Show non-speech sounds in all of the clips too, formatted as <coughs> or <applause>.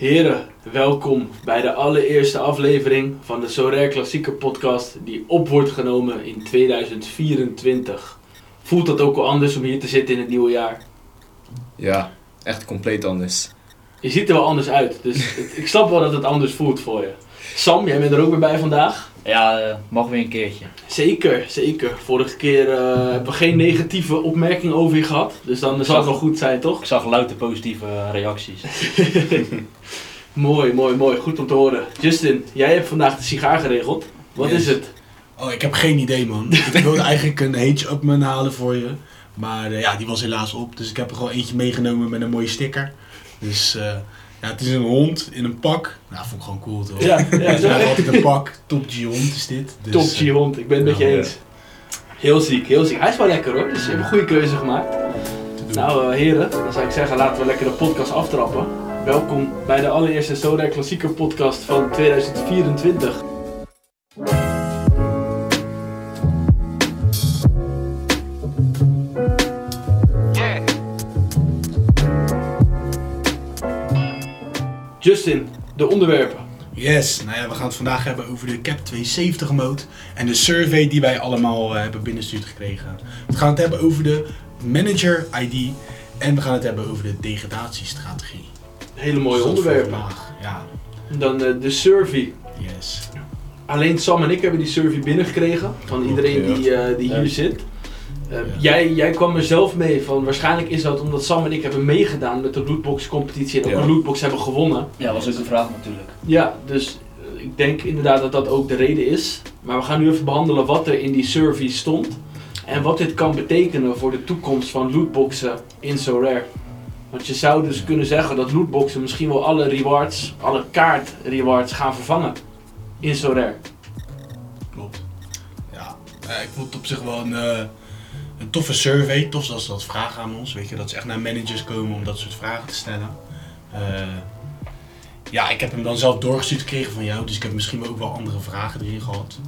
Heren, welkom bij de allereerste aflevering van de Sorare Klassieke podcast die op wordt genomen in 2024. Voelt dat ook wel anders om hier te zitten in het nieuwe jaar? Ja, echt compleet anders. Je ziet er wel anders uit, dus ik snap wel dat het anders voelt voor je. Sam, jij bent er ook weer bij vandaag? Ja, eh, mag weer een keertje. Zeker, zeker. Vorige keer eh, hebben we geen negatieve opmerking over je gehad, dus dan zal het wel goed zijn, toch? Ik zag louter positieve eh, reacties. <laughs> Mooi, mooi, mooi. Goed om te horen. Justin, jij hebt vandaag de sigaar geregeld. Wat Yes. is het? Oh, ik heb geen idee, man. <laughs> Ik wilde eigenlijk een H Upman halen voor je. Maar eh, ja, die was helaas op. Dus ik heb er gewoon eentje meegenomen met een mooie sticker. Dus eh, ja, het is een hond in een pak. Nou, vond ik gewoon cool, toch? Ja, ja, zo. altijd een pak. Top G hond is dit. Dus, Top eh, G-hond, ik ben het met je eens. Heel ziek, heel ziek. Hij is wel lekker hoor, dus je hebt een goede keuze gemaakt. Nou eh, heren, dan zou ik zeggen laten we lekker de podcast aftrappen. Welkom bij de allereerste Soda Klassieker podcast van 2024. Justin, de onderwerpen. Yes, nou ja, we gaan het vandaag hebben over de Cap 270 mode en de survey die wij allemaal eh, hebben binnengestuurd gekregen. We gaan het hebben over de Manager ID en we gaan het hebben over de degradatiestrategie. Hele mooie Dus onderwerpen. Ja, Dan eh, de survey. yes. Alleen Sam en ik hebben die survey binnengekregen van iedereen die, eh, die hier zit. Eh, Ja. jij, jij kwam er zelf mee van, waarschijnlijk is dat omdat Sam en ik hebben meegedaan met de lootbox competitie en ook Ja. een lootbox hebben gewonnen. Ja, was ook de vraag natuurlijk. Ja, dus eh, ik denk inderdaad dat dat ook de reden is. Maar we gaan nu even behandelen wat er in die survey stond. En wat dit kan betekenen voor de toekomst van lootboxen in SoRare. Want je zou dus kunnen zeggen dat lootboxen misschien wel alle rewards, alle kaart rewards gaan vervangen in SoRare. Klopt. Ja, eh, ik vond het op zich wel een, eh, toffe survey. Tof dat ze dat vragen aan ons. Weet je, dat ze echt naar managers komen om dat soort vragen te stellen. Eh, ja, ik heb hem dan zelf doorgestuurd gekregen van jou. Dus ik heb misschien ook wel andere vragen erin gehad.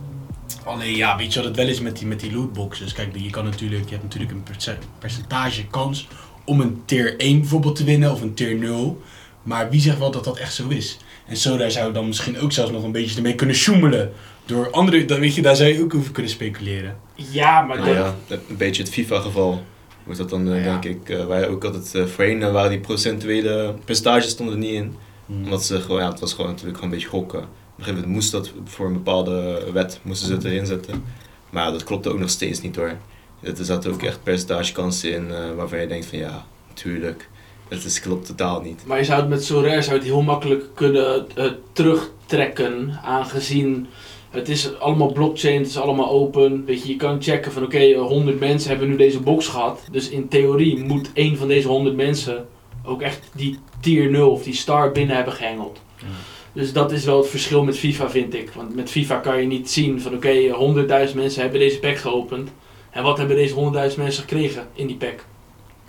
Alleen ja, weet je wat het wel is met die, met die lootboxes? Kijk, je, kan natuurlijk, je hebt natuurlijk een perce- percentage kans om een tier 1 bijvoorbeeld te winnen of een tier 0. Maar wie zegt wel dat dat echt zo is? En zo daar zou dan misschien ook zelfs nog een beetje ermee kunnen sjoemelen. Door andere, dan weet je, daar zou je ook over kunnen speculeren. Ja, maar Nou dat, ja, een beetje het FIFA-geval. Wordt dat dan, eh, Ja. denk ik, eh waar ook altijd eh, voorheen waren die procentuele percentages stonden er niet in. Omdat ze gewoon, ja, het was gewoon natuurlijk gewoon een beetje gokken. Op een gegeven moment moest dat voor een bepaalde wet, moesten ze het erin zetten. Maar dat klopte ook nog steeds niet hoor. Er zaten ook echt percentagekansen in waarvan je denkt van ja, natuurlijk. Het is, klopt totaal niet. maar je zou het met zou het heel makkelijk kunnen terugtrekken, aangezien het is allemaal blockchain, het is allemaal open. Weet je, je kan checken van oké, eh, 100 mensen hebben nu deze box gehad. Dus in theorie moet één van deze 100 mensen ook echt die tier 0 of die star binnen hebben gehengeld. Ja. Dus dat is wel het verschil met FIFA, vind ik. Want met FIFA kan je niet zien van oké, eh, 100.000 mensen hebben deze pack geopend. En wat hebben deze 100.000 mensen gekregen in die pack?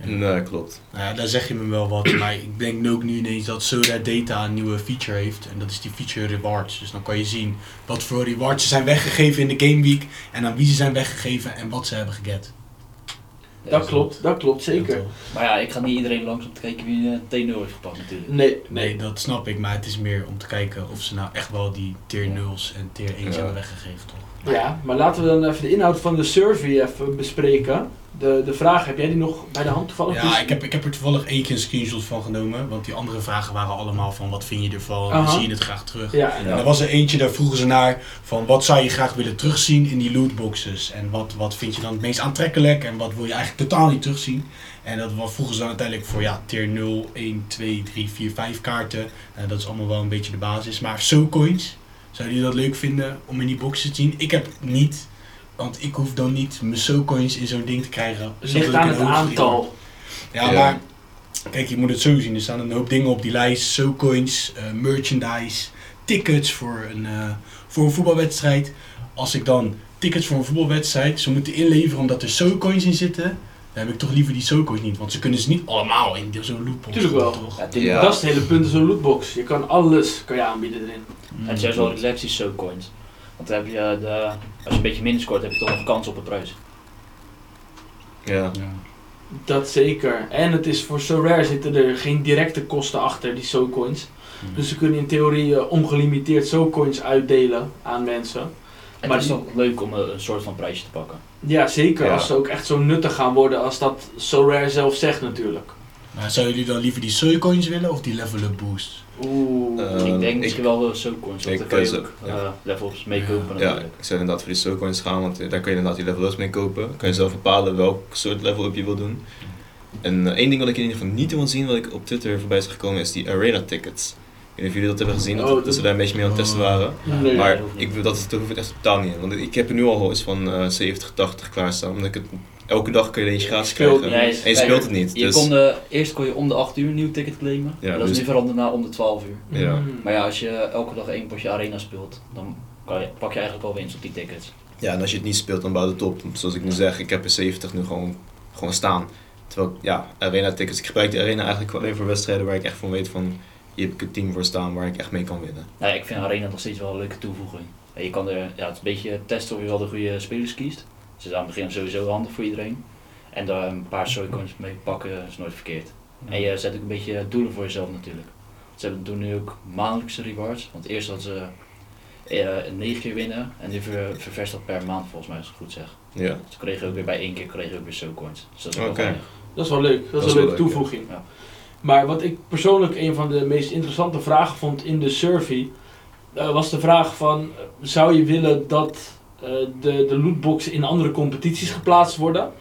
Nee, klopt. Nou ja, daar zeg je me wel wat. <clears throat> Maar ik denk ook nu ineens dat Soda Data een nieuwe feature heeft. En dat is die feature rewards. Dus dan kan je zien wat voor rewards ze zijn weggegeven in de game week. En aan wie ze zijn weggegeven en wat ze hebben geget. Dat klopt, dat klopt zeker. Maar ja, ik ga niet iedereen langs om te kijken wie eh, T0 heeft gepakt natuurlijk. Nee, Nee, dat snap ik. Maar het is meer om te kijken of ze nou echt wel die tier 0's en tier 1's Ja. hebben weggegeven, toch? Ja, maar laten we dan even de inhoud van de survey even bespreken. De, de vraag, heb jij die nog bij de hand toevallig? Ja, ik heb, ik heb er toevallig één keer een screenshot van genomen. Want die andere vragen waren allemaal van wat vind je ervan? Zie je het graag terug? Ja, En er was er eentje, daar vroegen ze naar van wat zou je graag willen terugzien in die lootboxes. En wat, wat vind je dan het meest aantrekkelijk en wat wil je eigenlijk totaal niet terugzien. En dat wat vroegen ze dan uiteindelijk voor ja, tier 0, 1, 2, 3, 4, 5 kaarten. En dat is allemaal wel een beetje de basis. Maar SoCoins, zouden jullie dat leuk vinden om in die boxen te zien? Ik heb het niet, want ik hoef dan niet mijn SoCoins in zo'n ding te krijgen. het ligt aan een het aantal. ja, Ja. maar kijk, je moet het zo zien. Er staan een hoop dingen op die lijst. SoCoins, eh merchandise, tickets voor een, eh, voor een voetbalwedstrijd. Als ik dan tickets voor een voetbalwedstrijd zou moeten inleveren omdat er SoCoins in zitten, dan heb ik toch liever die SoCoins niet. Want ze kunnen ze niet allemaal in zo'n lootbox. Tuurlijk wel. Toch? Ja. Dat is het hele punt van zo'n lootbox. Je kan alles kan je aanbieden erin. Het is juist wel die SoCoins. Want dan heb je de, als je een beetje minder scoort, heb je toch nog kans op een prijs. Ja. Ja. Dat zeker. En het is voor So Rare zitten er geen directe kosten achter die SoCoins. Dus ze kunnen in theorie eh, ongelimiteerd SoCoins uitdelen aan mensen. En Maar het is die- toch leuk om een, een soort van prijsje te pakken. Ja, zeker. Ja. Als ze ook echt zo nuttig gaan worden als dat SoRare zelf zegt natuurlijk. Maar zouden jullie dan liever die Soycoins willen of die level up boost? Oeh. Eh, ik denk ik- misschien wel de SoCoins, want dan kan je ook ja. eh, levels meekopen Ja, natuurlijk. ik zou inderdaad voor die SoCoins gaan, want eh, daar kun je inderdaad die level ups mee kopen. Kan je zelf bepalen welk soort level up je wil doen. En één ding wat ik in ieder geval niet wil zien, wat ik op Twitter voorbij is gekomen, is die arena tickets. Ik weet niet of jullie dat hebben gezien, dat, Oh, dat ze daar een beetje mee aan het testen waren. Nee. maar dat ik, dat, dat hoef ik echt totaal niet in. Want ik heb er nu al iets van eh 70, 80 klaarstaan. Omdat ik het, elke dag kun je er eentje gratis Speelt krijgen. Nee, en je speelt het niet. Je Dus, kon de, eerst kon je om de 8 uur een nieuw ticket claimen. Ja, dat is dus- nu veranderd naar om de 12 uur. Ja. Mm. Maar ja, als je elke dag één potje arena speelt, dan kan je, pak je eigenlijk al winst op die tickets. ja, en als je het niet speelt, dan bouwt het op. Zoals ik nu zeg, ik heb er 70 nu gewoon, gewoon staan. Terwijl, ja, arena tickets. Ik gebruik de arena eigenlijk alleen voor wedstrijden waar ik echt van weet van... Hier heb ik een team voor staan waar ik echt mee kan winnen. Nou ja, ik vind arena nog steeds wel een leuke toevoeging. En je kan er, ja, het is een beetje testen of je wel de goede spelers kiest. Dus aan het begin sowieso handig voor iedereen. En daar een paar soycoins mee pakken is nooit verkeerd. En je zet ook een beetje doelen voor jezelf natuurlijk. Ze hebben, doen nu ook maandelijkse rewards. Want eerst hadden ze eh, negen keer winnen. En nu ver, ververst dat per maand volgens mij, als ik het goed zeg. Ja. Dus kregen je ook weer bij één keer kregen je ook weer soycoins. Dus dat is wel. Dat is wel leuk. Dat, Dat is een wel leuke leuk, toevoeging. Ja. Maar wat ik persoonlijk een van de meest interessante vragen vond in de survey, eh, was de vraag van, zou je willen dat de, de lootboxen in andere competities geplaatst worden?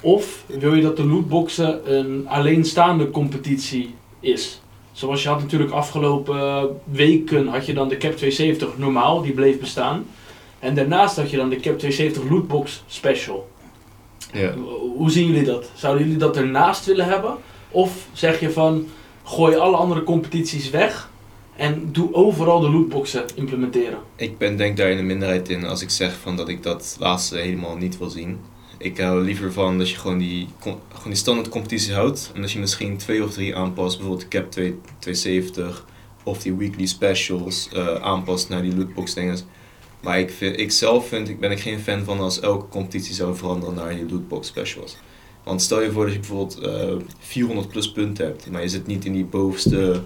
Of wil je dat de lootboxen een alleenstaande competitie is? Zoals je had natuurlijk afgelopen weken had je dan de Cap 270 normaal, die bleef bestaan. En daarnaast had je dan de Cap 270 lootbox special. Ja. Hoe zien jullie dat? Zouden jullie dat ernaast willen hebben? Of zeg je van, gooi alle andere competities weg en doe overal de lootboxen implementeren? Ik ben denk daar in de minderheid in als ik zeg van dat ik dat laatste helemaal niet wil zien. Ik hou liever van dat je gewoon die, gewoon die standaard competitie houdt. En dat je misschien twee of drie aanpast. Bijvoorbeeld de Cap 2, 270 of die weekly specials eh, aanpast naar die lootbox dingen. Maar ik, vind, ik zelf vind, ik ben ik geen fan van als elke competitie zou veranderen naar die lootbox specials. Want stel je voor dat je bijvoorbeeld eh 400 plus punten hebt, maar je zit niet in die bovenste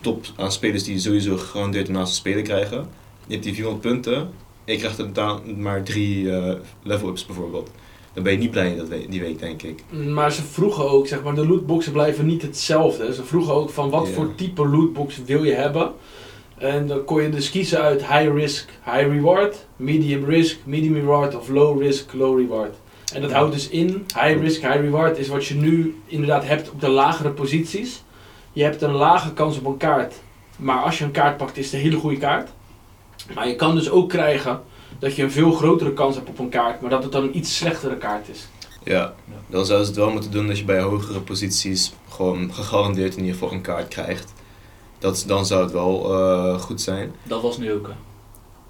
top aan spelers die sowieso gegarandeerd ernaast te spelen krijgen. Je hebt die 400 punten, ik krijg er dan maar drie eh, level-ups bijvoorbeeld. Dan ben je niet blij dat die week, denk ik. Maar ze vroegen ook, zeg maar, de lootboxen blijven niet hetzelfde. Ze vroegen ook van wat voor type lootbox wil je hebben. En dan kon je dus kiezen uit high risk, high reward, medium risk, medium reward of low risk, low reward. En dat houdt dus in, high risk, high reward is wat je nu inderdaad hebt op de lagere posities. Je hebt een lage kans op een kaart. Maar als je een kaart pakt, is het een hele goede kaart. Maar je kan dus ook krijgen dat je een veel grotere kans hebt op een kaart, maar dat het dan een iets slechtere kaart is. Ja, dan zouden ze het wel moeten doen dat je bij hogere posities gewoon gegarandeerd in ieder geval een kaart krijgt. Dat, dan zou het wel eh, goed zijn. Dat was nu ook. hè.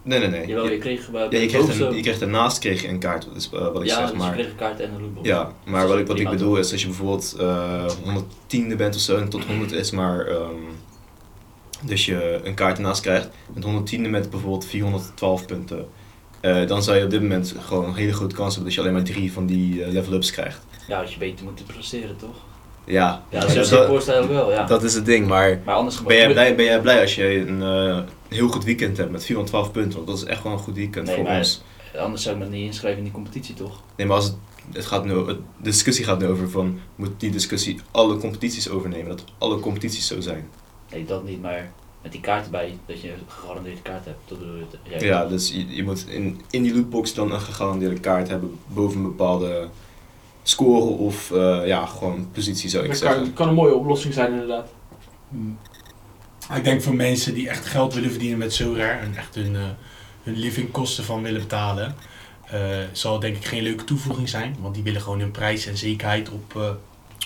Nee, nee, nee. Jawel, Je- je kreeg bij ja, je, krijgt bovenste- een, je krijgt daarnaast kreeg je een kaart, dat is eh, wat ik ja, zeg. dus je Maar, kreeg een kaart en een lootbox. ja, maar Dat wat ik, wat ik bedoel is als je bijvoorbeeld eh 110e bent of zo en tot 100 is maar... ehm, dus je een kaart ernaast krijgt. Met 110e met bijvoorbeeld 412 punten. eh, dan zou je op dit moment gewoon een hele grote kans hebben dat je alleen maar drie van die eh, level-ups krijgt. Ja, als je beter moet presteren, toch? Ja, Ja, dat, is- voorstellen wel, ja. dat is het ding. Maar maar anders ben jij, blij, ben jij blij als je een eh, heel goed weekend hebt met 412 punten? Want dat is echt wel een goed weekend Nee, voor maar- ons. Anders zou ik me niet inschrijven in die competitie, toch? Nee, maar als het, het gaat nu, het- de discussie gaat nu over van, moet die discussie alle competities overnemen? Dat alle competities zo zijn. Nee, dat niet, maar met die kaart erbij, dat je een gegarandeerde kaart hebt. Dat bedoel je. het- Ja, dus je, je moet in, in die lootbox dan een gegarandeerde kaart hebben boven een bepaalde score of eh, ja, gewoon positie zou ik Dat zeggen. kan, kan een mooie oplossing zijn inderdaad. Ik denk voor mensen die echt geld willen verdienen met Sorare en echt hun, eh, hun livingkosten van willen betalen, eh, zal denk ik geen leuke toevoeging zijn. Want die willen gewoon hun prijs en zekerheid op, eh,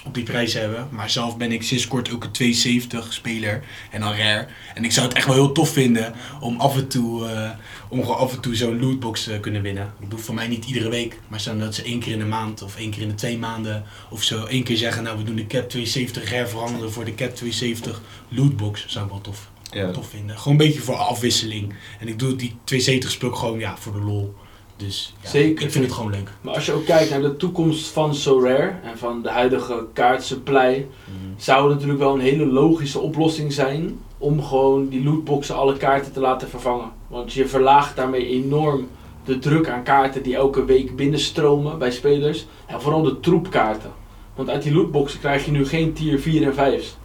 op die prijs hebben. Maar zelf ben ik sinds kort ook een 270 speler en dan rare. En ik zou het echt wel heel tof vinden om af en toe, eh, om gewoon af en toe zo'n lootbox te kunnen winnen. Ik doe voor mij niet iedere week, maar stel dat ze één keer in de maand of één keer in de twee maanden of zo één keer zeggen, nou we doen de cap 270 rare veranderen voor de cap 270 lootbox. Zou ik wel tof Ja, tof vinden. Gewoon een beetje voor afwisseling. En ik doe die 270 speel ik gewoon ja, voor de lol. Dus ja, Zeker. ik vind het gewoon leuk. Maar als je ook kijkt naar de toekomst van SoRare en van de huidige kaartsupply, zou het natuurlijk wel een hele logische oplossing zijn om gewoon die lootboxen alle kaarten te laten vervangen. Want je verlaagt daarmee enorm de druk aan kaarten die elke week binnenstromen bij spelers. En vooral de troepkaarten. Want uit die lootboxen krijg je nu geen tier 4 en 5's.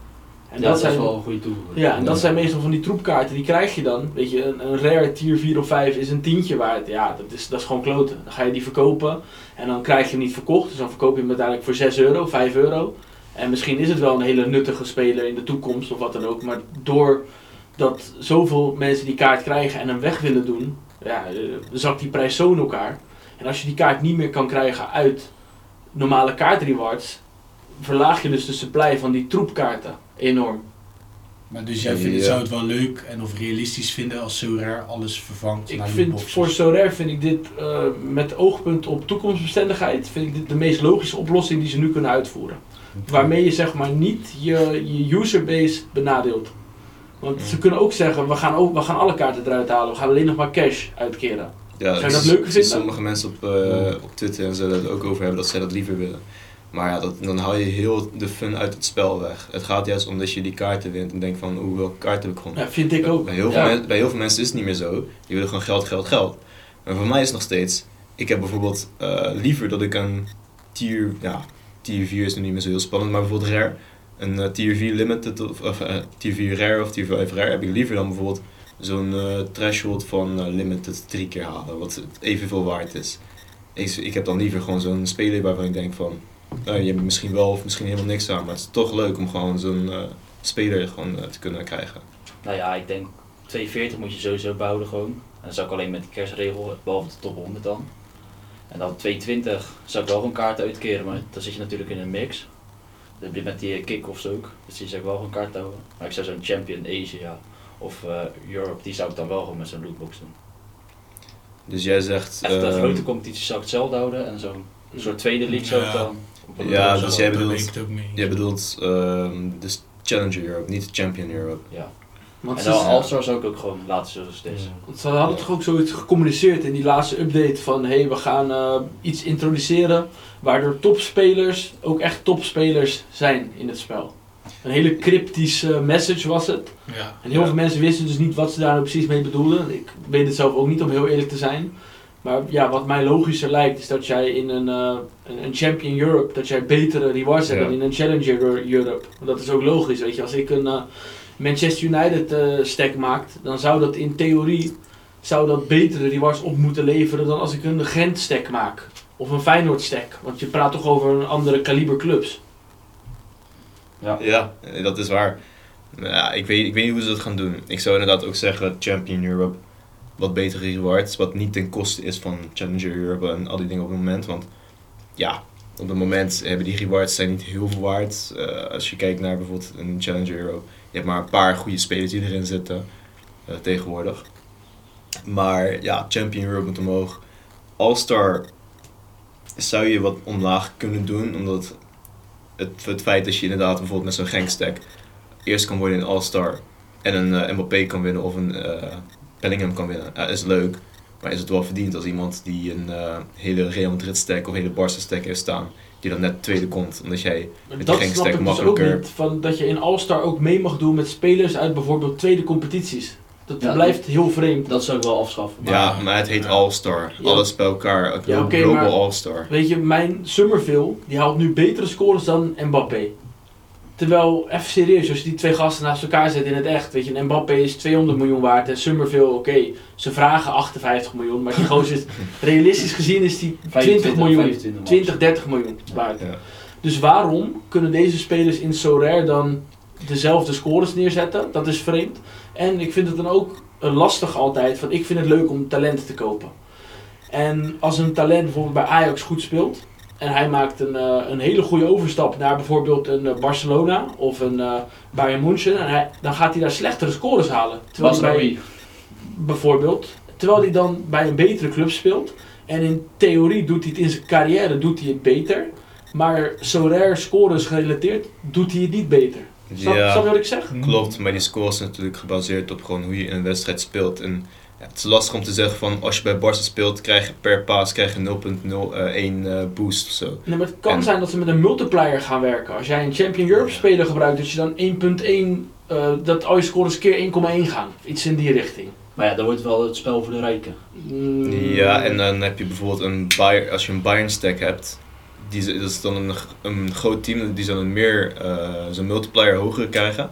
En ja, dat, is wel een goede toevoeging. ja, en dat zijn meestal van die troepkaarten. Die krijg je dan. Weet je, een, een rare tier 4 of 5 is een tientje waard. Ja, dat is, dat is gewoon kloten. Dan ga je die verkopen en dan krijg je hem niet verkocht. Dus dan verkoop je hem uiteindelijk voor 6 euro, 5 euro. En misschien is het wel een hele nuttige speler in de toekomst of wat dan ook. Maar doordat zoveel mensen die kaart krijgen en hem weg willen doen, ja, eh, zakt die prijs zo in elkaar. En als je die kaart niet meer kan krijgen uit normale kaartrewards, verlaag je dus de supply van die troepkaarten enorm. Maar dus jij Ja. vindt, zou het wel leuk en of realistisch vinden als zo raar alles vervangt Ik naar vind voor Sorare vind ik dit eh, met oogpunt op toekomstbestendigheid vind ik dit de meest logische oplossing die ze nu kunnen uitvoeren. Waarmee je zeg maar niet je, je userbase benadeelt. Want ze kunnen ook zeggen, we gaan, ook, we gaan alle kaarten eruit halen, we gaan alleen nog maar cash uitkeren. Ja, Zou je dat dus leuker vinden? Sommige mensen op, eh, op Twitter en zo het ook over hebben dat zij dat liever willen. Maar ja, dat, dan haal je heel de fun uit het spel weg. Het gaat juist om dat je die kaarten wint en denkt van, hoe welke kaart heb ik gewonnen? Ja, vind ik ook. Bij heel, veel Ja. bij heel veel mensen is het niet meer zo. Die willen gewoon geld, geld, geld. Maar voor mij is het nog steeds. Ik heb bijvoorbeeld eh, liever dat ik een tier. Ja, tier 4 is nu niet meer zo heel spannend, maar bijvoorbeeld rare. Een eh, tier 4 limited of, of eh, tier 4 rare of tier 5 rare heb ik liever dan bijvoorbeeld zo'n threshold van limited drie keer halen, wat evenveel waard is. Ik, ik heb dan liever gewoon zo'n speler waarvan ik denk van. Nou, je hebt misschien wel of misschien helemaal niks aan, maar het is toch leuk om gewoon zo'n eh, speler gewoon eh, te kunnen krijgen. Nou ja, ik denk 240 moet je sowieso behouden gewoon. En dat zou ik alleen met de kerstregel, behalve de top 100 dan. En dan 220 zou ik wel gewoon kaarten uitkeren, maar dan zit je natuurlijk in een mix. Dat heb je met die kick-offs ook, dus die zou ik wel gewoon kaart houden. Maar ik zou zo'n Champion Asia of eh, Europe, die zou ik dan wel gewoon met zo'n lootbox doen. Dus jij zegt. Echt de ehm, grote competitie zou ik hetzelfde houden en zo'n soort tweede league zou ik dan een Ja, dus jij bedoelt- ook. Jij bedoelt ehm de Challenger Europe, niet de Champion Europe. Ja. Want En dan All-Star zou ik ook gewoon laten zoals het is. want ze hadden toch ook zoiets gecommuniceerd in die laatste update van hé, hey, we gaan eh, iets introduceren waardoor topspelers ook echt topspelers zijn in het spel. Een hele cryptische message was het. Ja. En heel Ja. veel mensen wisten dus niet wat ze daar nou precies mee bedoelden. Ik weet het zelf ook niet, om heel eerlijk te zijn. Maar ja, wat mij logischer lijkt, is dat jij in een, eh, een, Champion Europe, dat jij betere rewards hebt Ja. dan in een Challenger Europe. Want dat is ook logisch, weet je. Als ik een eh, Manchester United eh, stack maakt, dan zou dat in theorie zou dat betere rewards op moeten leveren dan als ik een Gent stack maak. Of een Feyenoord stack. Want je praat toch over een andere kaliber clubs. Ja. Ja, dat is waar. Maar Ja, ik, weet, ik weet niet hoe ze dat gaan doen. Ik zou inderdaad ook zeggen Champion Europe, wat betere rewards, wat niet ten koste is van Challenger Europe en al die dingen op het moment. Want ja, op het moment hebben die rewards zijn niet heel veel waard. Eh, als je kijkt naar bijvoorbeeld een Challenger Europe, je hebt maar een paar goede spelers die erin zitten eh, tegenwoordig. Maar ja, Champion Europe moet omhoog. All-Star zou je wat omlaag kunnen doen, omdat het, het feit dat je inderdaad bijvoorbeeld met zo'n gangstack eerst kan worden in All-Star en een eh, Mbappé kan winnen of een Bellingham kan winnen, ja, is leuk. Maar is het wel verdiend als iemand die een eh, hele Real Madrid stack of een hele Barca stack heeft staan, die dan net tweede komt, omdat jij Met dat snap gangstack ik dus ook makkelijker. niet, van dat je in All-Star ook mee mag doen met spelers uit bijvoorbeeld tweede competities. Dat Ja, blijft heel vreemd. Dat zou ik wel afschaffen. maar- ja, maar het heet Ja. All-Star. Ja. Alles bij elkaar. Ja, global maar- All-Star. Weet je, mijn Summerville, die haalt nu betere scores dan Mbappé. Terwijl, even serieus, als je die twee gasten naast elkaar zet in het echt, weet je, een Mbappé is 200 miljoen waard en Summerville, oké, ze vragen 58 miljoen, maar die <laughs> gozer is, realistisch gezien is die 20 25, miljoen, 25 max. 20, 30 miljoen waard. Ja. Dus waarom kunnen deze spelers in Sorare dan dezelfde scores neerzetten? Dat is vreemd. En ik vind het dan ook eh, lastig altijd, van ik vind het leuk om talenten te kopen. En als een talent bijvoorbeeld bij Ajax goed speelt, en hij maakt een, eh, een hele goede overstap naar bijvoorbeeld een eh, Barcelona of een eh Bayern München, en hij, dan gaat hij daar slechtere scores halen. Terwijl hij bij, bijvoorbeeld, terwijl hij dan bij een betere club speelt. En in theorie doet hij het in zijn carrière doet hij het beter. Maar zo rare scores gerelateerd doet hij het niet beter. Snap, Ja. snap je wat ik zeg? Klopt, maar die score is natuurlijk gebaseerd op gewoon hoe je in een wedstrijd speelt. En ja, het is lastig om te zeggen van als je bij Barca speelt, krijg je per paas krijg je 0.01 eh, boost of zo. Nee, maar het kan En- zijn dat ze met een multiplier gaan werken. Als jij een Champion Europe speler gebruikt, dat je dan 1.1, eh, dat al je scores keer 1,1 gaan. Iets in die richting. Maar ja, dat wordt wel het spel voor de rijken. Mm, Ja, en dan heb je bijvoorbeeld een Bayern, als je een Bayern stack hebt, die, is- dat is dan een, een groot team, die zal een meer, eh zo'n multiplier hoger krijgen.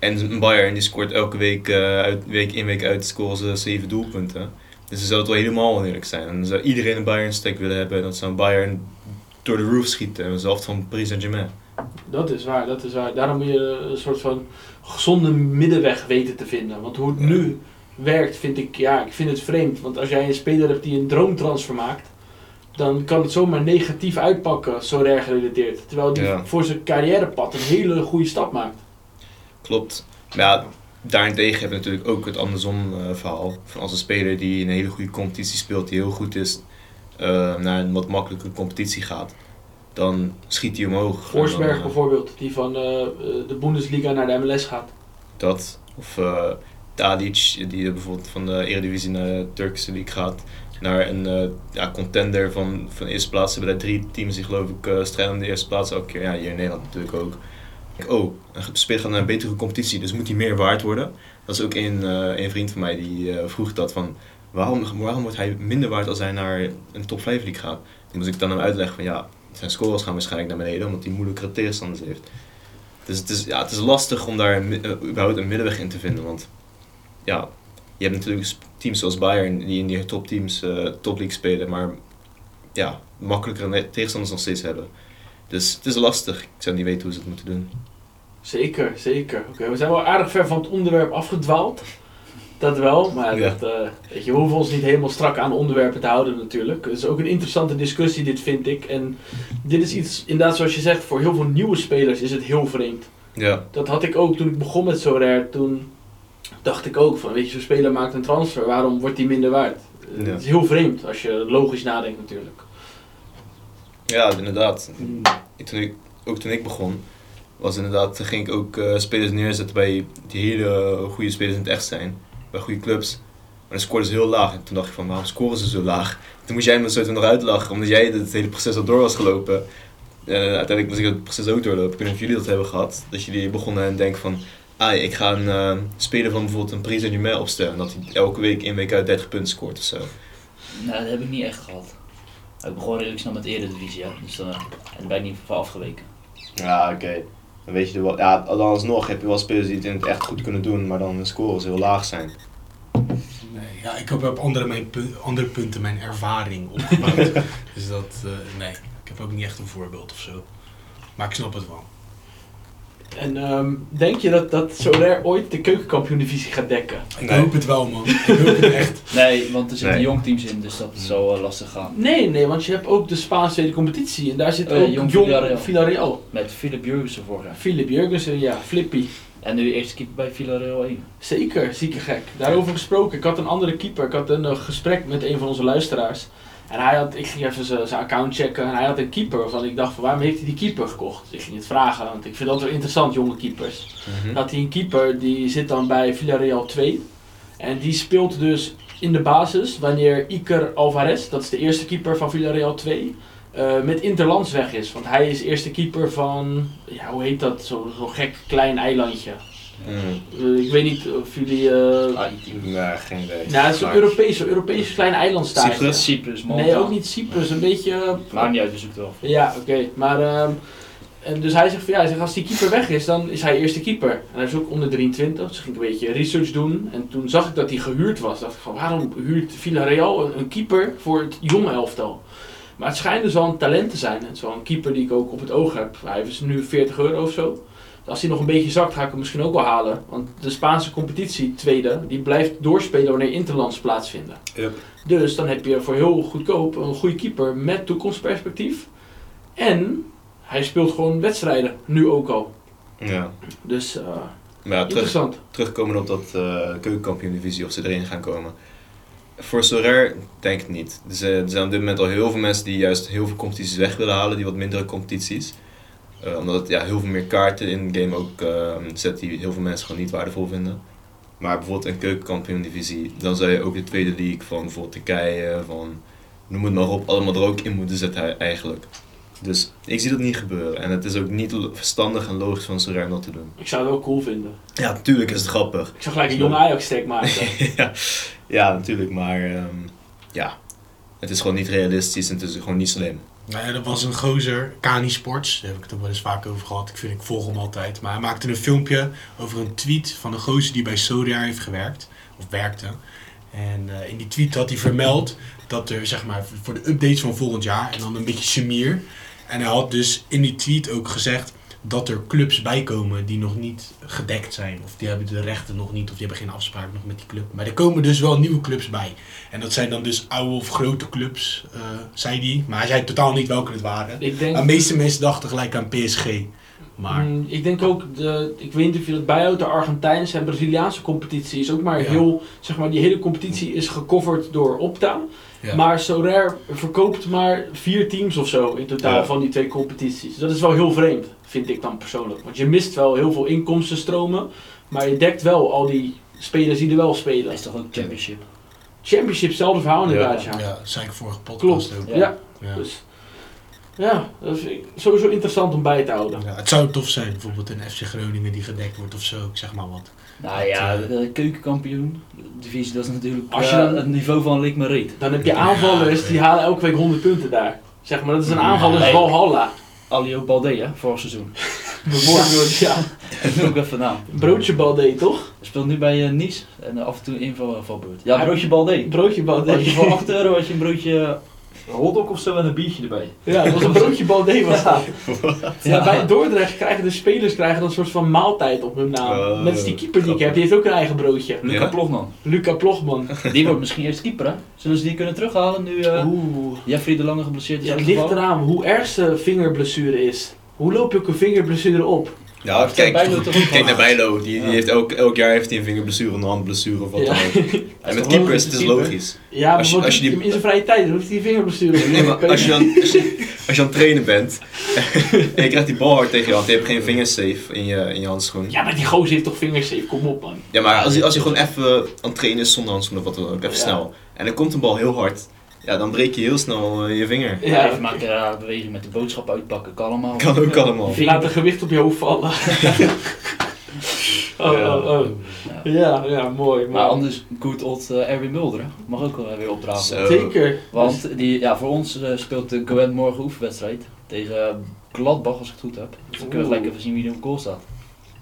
En een Bayern die scoort elke week, uit, week in week uit, scoren ze 7 doelpunten. Dus dan zou het wel helemaal oneerlijk zijn. En dan zou iedereen een Bayern stack willen hebben en dat zou een Bayern door de roof schieten. En zelfs van Paris Saint-Germain. Dat is waar, dat is waar. Daarom moet je een soort van gezonde middenweg weten te vinden. Want hoe het Ja. nu werkt, vind ik, ja, ik vind het vreemd. Want als jij een speler hebt die een droomtransfer maakt, dan kan het zomaar negatief uitpakken, zo erg gerelateerd. Terwijl die Ja. voor zijn carrièrepad een hele goede stap maakt. Klopt. Maar ja, daarentegen heb je natuurlijk ook het andersom eh, verhaal. Van als een speler die in een hele goede competitie speelt, die heel goed is, eh, naar een wat makkelijke competitie gaat, dan schiet hij omhoog. Forsberg dan, eh, bijvoorbeeld, die van de Bundesliga naar de MLS gaat. Dat. Of Tadic, die bijvoorbeeld van de Eredivisie naar de Turkse League gaat. Naar een ja, contender van, van eerste plaats. Hebben daar drie teams die geloof ik eh strijden om de eerste plaats elke keer. Ja, hier in Nederland natuurlijk ook. Oh, speler gaat naar een betere competitie, dus moet hij meer waard worden. Dat is ook een, eh, een vriend van mij die eh, vroeg dat van... Waarom, waarom wordt hij minder waard als hij naar een top 5 league gaat? Die moest ik dan hem uitleggen van ja, zijn scores gaan waarschijnlijk naar beneden omdat hij moeilijkere tegenstanders heeft. Dus het is, ja, het is lastig om daar eh, überhaupt een middenweg in te vinden. Want ja, je hebt natuurlijk teams zoals Bayern die in die topteams eh top league spelen, maar ja, makkelijkere ne- tegenstanders nog steeds hebben. Dus het is lastig. Ik zou niet weten hoe ze het moeten doen. Zeker, zeker. Oké, we zijn wel aardig ver van het onderwerp afgedwaald. Dat wel, maar Ja. dat, eh, weet je, we hoeven ons niet helemaal strak aan onderwerpen te houden natuurlijk. Het is ook een interessante discussie, dit vind ik. En dit is iets, inderdaad zoals je zegt, voor heel veel nieuwe spelers is het heel vreemd. Ja, Dat had ik ook toen ik begon met Sorare. Toen dacht ik ook van, weet je, zo'n speler maakt een transfer, waarom wordt die minder waard? Eh, Ja. Het is heel vreemd als je logisch nadenkt natuurlijk. ja inderdaad. Ik- Toen ik, ook toen ik begon, was inderdaad, toen ging ik ook eh, spelers neerzetten bij die hele goede spelers in het echt zijn. Bij goede clubs. Maar dan scoorden ze heel laag. En toen dacht ik van, waarom scoren ze zo laag? Toen moest jij me soort van eruit lachen, omdat jij het hele proces al door was gelopen. En uiteindelijk moest ik het proces ook doorlopen. Ik weet niet of jullie dat hebben gehad. Dat jullie begonnen en denken van, ah, ik ga een eh, speler van bijvoorbeeld een Paris Saint-Germain opstellen. En dat hij elke week in week uit 30 punten scoort of zo. Nou, dat heb ik niet echt gehad. Ik begon redelijk snel met de Eredivisie, ja. Dus dan en daar ben ik niet van afgeweken. Ja, oké. Dan weet je er wel. Ja, dan alsnog heb je wel spelers die het in het echt goed kunnen doen, maar dan de scores heel laag zijn. Nee, ja, ik heb op andere, mijn pu- andere punten mijn ervaring opgebouwd. <laughs> dus dat, eh, nee, ik heb ook niet echt een voorbeeld of zo. Maar ik snap het wel. En ehm, denk je dat, dat Sorare ooit de keukenkampioen-divisie gaat dekken? Ik Nee. hoop het wel, man. Ik hoop het echt. <laughs> Nee, want er zitten Nee. jong teams in, dus dat zal eh, lastig gaan. Nee, nee, want je hebt ook de Spaanse tweede competitie en daar zit Oh ook Jong Jong Villarreal. Villarreal. Met Philip Jurgensen vorig jaar. Philip Jurgensen, ja, Flippy. En nu eerste keeper bij Villarreal 1. Zeker, zieke gek. Daarover gesproken, ik had een andere keeper. Ik had een eh, gesprek met een van onze luisteraars. En hij had, ik ging even zijn account checken en hij had een keeper waarvan ik dacht van waarom heeft hij die keeper gekocht? Dus ik ging het vragen, want ik vind dat wel interessant, jonge keepers. Mhm. had hij een keeper die zit dan bij Villarreal 2. En die speelt dus in de basis wanneer Iker Alvarez, dat is de eerste keeper van Villarreal 2, eh, met Interlands weg is. Want hij is eerste keeper van, ja, hoe heet dat, zo'n zo gek klein eilandje. Mhm. Eh, ik weet niet of jullie... eh Haiti. Nee, geen idee. ja, het is zo'n Maar- Europees, zo'n Europees klein eilandstaatje. Cyprus? Cyprus, Malta. Nee, ook niet Cyprus, een beetje... eh, Maakt niet uit, we zoeken het wel. ja, oké. Maar, ehm, en dus hij zegt van ja, hij zegt, als die keeper weg is, dan is hij eerste keeper. En hij is ook onder 23, dus ging ik een beetje research doen. En toen zag ik dat hij gehuurd was. dacht ik van waarom huurt Villarreal een, een keeper voor het jonge elftal? Maar het schijnt dus wel een talent te zijn. Het is wel een keeper die ik ook op het oog heb. Hij is nu 40 euro of zo. Als hij nog een beetje zakt, ga ik hem misschien ook wel halen. Want de Spaanse competitie, tweede, die blijft doorspelen wanneer interlands plaatsvinden. Yep. Dus dan heb je voor heel goedkoop een goede keeper met toekomstperspectief. En hij speelt gewoon wedstrijden, nu ook al. Ja. Dus eh, Maar ja, terug, interessant. terugkomen op dat eh keukenkampioen divisie, of ze erin gaan komen. Voor Sorare denk ik niet. Er zijn op dit moment al heel veel mensen die juist heel veel competities weg willen halen, die wat mindere competities. Eh, omdat het ja, heel veel meer kaarten in de game ook eh, zet die heel veel mensen gewoon niet waardevol vinden. Maar bijvoorbeeld in keukenkampioen-divisie, dan zou je ook de tweede league van bijvoorbeeld Turkije, van noem het maar op, allemaal er ook in moeten zetten eigenlijk. Dus ik zie dat niet gebeuren. En het is ook niet verstandig en logisch van Sorare dat te doen. Ik zou het wel cool vinden. Ja, natuurlijk is het grappig. Ik zou gelijk een jonge Ajax-stack maken. <laughs> ja, ja, natuurlijk, maar ehm, ja, het is gewoon niet realistisch en het is gewoon niet slim. Ja, dat was een gozer, Kani Sports, daar heb ik het ook wel eens vaak over gehad. Ik, vind, ik volg hem altijd. Maar hij maakte een filmpje over een tweet van een gozer die bij Sodia heeft gewerkt. Of werkte. En eh, in die tweet had hij vermeld dat er, zeg maar, voor de updates van volgend jaar, en dan een beetje chemier. En hij had dus in die tweet ook gezegd dat er clubs bijkomen die nog niet gedekt zijn. Of die hebben de rechten nog niet, of die hebben geen afspraak nog met die club. Maar er komen dus wel nieuwe clubs bij. En dat zijn dan dus oude of grote clubs, eh, zei hij. Maar hij zei totaal niet welke het waren. Ik denk, De meeste mensen dachten gelijk aan PSG. Maar Mm, ik denk ook, de, ik weet niet of je dat bijhoudt, de Argentijnse en Braziliaanse competitie is ook maar Ja. heel, zeg maar, die hele competitie is gecoverd door Opta. Ja. Maar Sorare verkoopt maar vier teams of zo in totaal Ja. van die twee competities. Dat is wel heel vreemd, vind ik dan persoonlijk. Want je mist wel heel veel inkomstenstromen, maar je dekt wel al die spelers die er wel Dat spelen. is toch ook championship? Championship, zelfde verhaal Ja. inderdaad, ja. ja, dat zei ik vorige podcast Klopt, ook. ja. Ja. Ja. Dus, ja, dat vind ik sowieso interessant om bij te houden. Ja, het zou tof zijn, bijvoorbeeld een FC Groningen die gedekt wordt of zo, ik zeg maar wat. Nou ja, de keukenkampioen, divisie, dat is natuurlijk Als je ja, dan- het niveau van Lik Reet. Dan heb je aanvallers die halen elke week 100 punten daar. Zeg maar, dat is een aanvallers Nee. Valhalla. Alio Balde, hè, vorig seizoen. <laughs> Bijvoorbeeld, <laughs> ja. Noem ook even naam. Broodje Balde, toch? Speelt nu bij eh, Nice en eh, af en toe inval valbeurt. Ja, broodje Balde. Broodje Balde. Had je voor 8 euro had je een broodje hotdog of zo en een biertje erbij. Ja, dat was een broodje Balde was dat. Ja, Ja. bij Dordrecht krijgen de spelers krijgen een soort van maaltijd op hun naam. Oh, Net als die keeper die ik heb, die heeft ook een eigen broodje. Luca Ja? Plogman. Luca Plogman. Die wordt misschien eerst keeper, hè? Zullen ze die kunnen terughalen nu eh Oeh. Jeffrey de Lange geblesseerd is Ja, het ligt eraan hoe erg zijn vingerblessure is. Hoe loop je ook een vingerblessure op? Ja, kijk, kijk naar. Bijlo. Die, die heeft elk, elk jaar heeft hij een vingerblessure, een handblessure of wat dan ook. <laughs> En met keepers, het is logisch. Ja, Als je- als je die- in zijn vrije tijd? Hoeft hij vingerblessure. Nee, maar als je, dan, als, je, als je aan het trainen bent <laughs> en je krijgt die bal hard tegen je hand, je hebt geen vingersafe in je, in je handschoen. Ja, maar die gozer heeft toch vingersafe? Kom op, man. Ja, maar als je, als je gewoon even aan het trainen is zonder handschoen of wat dan ook, even snel. En dan komt een bal heel hard, ja, dan breek je heel snel eh, je vinger. Ja, Ja, even maken ja, beweging met de boodschap uitpakken, kan allemaal. Kan ook allemaal. je laat een gewicht op je hoofd vallen. <laughs> oh, Ja. oh, oh. Ja. Ja, ja, mooi. Maar anders, goed old eh, Erwin Mulder, mag ook wel weer opdraven. Zeker. Want die, ja, voor ons eh, speelt de Goen morgen oefenwedstrijd tegen eh, Gladbach, als ik het goed heb. Dus dan kunnen we gelijk even zien wie er op goal staat.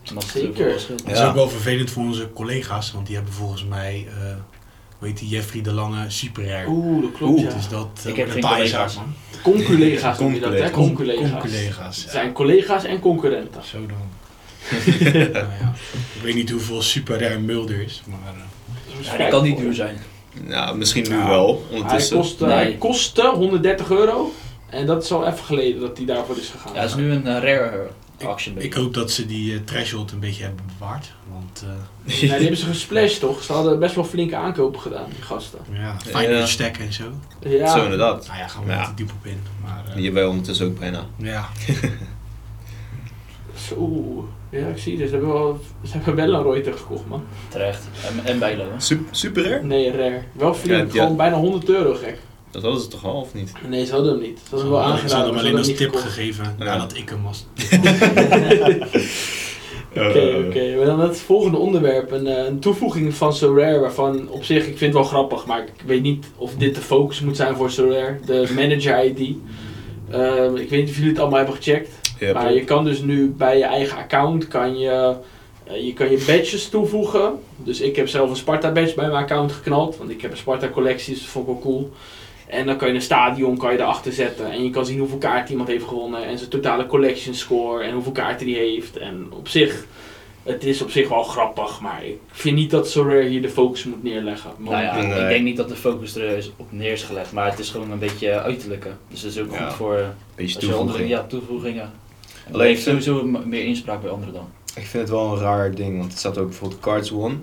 En dat is Zeker. Dat is Ja. ook wel vervelend voor onze collega's, want die hebben volgens mij, eh hoe heet die, Jeffrey de Lange super. Oeh, dat klopt, ja. Dus dat Ik uh, heb geen collega's. man. Conculega's noem je dat, hè? Conculega's. Ja. zijn collega's en concurrenten. Zo dan. <laughs> nou, ja. Ik weet niet hoeveel super rare Mulder is, maar... eh, Ja, die kan niet duur zijn. Nou, misschien nu Ja. wel, Hij, ondertussen. Nee. hij kostte 130 euro. En dat is al even geleden dat hij daarvoor is gegaan. Ja, het is nu een eh, rare ik hoop dat ze die eh, threshold een beetje hebben bewaard. Want uh, Nee, die hebben ze gesplashed toch? Ze hadden best wel flinke aankopen gedaan, die gasten. ja, fijn Ja. stack en zo. Ja, Zo inderdaad. Nou ja, gaan we Ja. niet diep op in. Maar eh, Die hebben wij ondertussen ook bijna. ja, <laughs> Oeh. Ja, ik zie het. Ze hebben wel, ze hebben wel een Reuter gekocht, man. Terecht. En, en Bijlo. Super, super rare? Nee, rare. Wel flink. Ja, ja. Gewoon bijna 100 euro gek. Dat hadden ze toch al, of niet? Nee, ze hadden hem niet. Ze hadden hem wel ze hadden maar hem alleen als tip gegeven Ja. nadat ik hem was. <laughs> Oké, oké. Maar dan het volgende onderwerp. Een, eh, een toevoeging van So Rare, waarvan op zich, ik vind het wel grappig, maar ik weet niet of dit de focus moet zijn voor So Rare. De Manager ID. Ehm, ik weet niet of jullie het allemaal hebben gecheckt. Maar je kan dus nu bij je eigen account kan je, eh, je, kan je badges toevoegen. Dus ik heb zelf een Sparta badge bij mijn account geknald. Want ik heb een Sparta collectie, dus dat vond ik wel cool. En dan kan je een stadion kan je erachter zetten. En je kan zien hoeveel kaarten iemand heeft gewonnen. En zijn totale collection score. En hoeveel kaarten die heeft. En op zich, het is op zich wel grappig. Maar ik vind niet dat Sorare hier de focus moet neerleggen. Nou ja, Nee. ik denk niet dat de focus er is op neer is gelegd, maar het is gewoon een beetje uiterlijke. Dus dat is ook Ja. goed voor eh, Beetje als je andere toevoeging. ja, toevoegingen. En Alleen heeft sowieso meer inspraak bij anderen dan. Ik vind het wel een raar ding, want het staat ook bijvoorbeeld Cards One.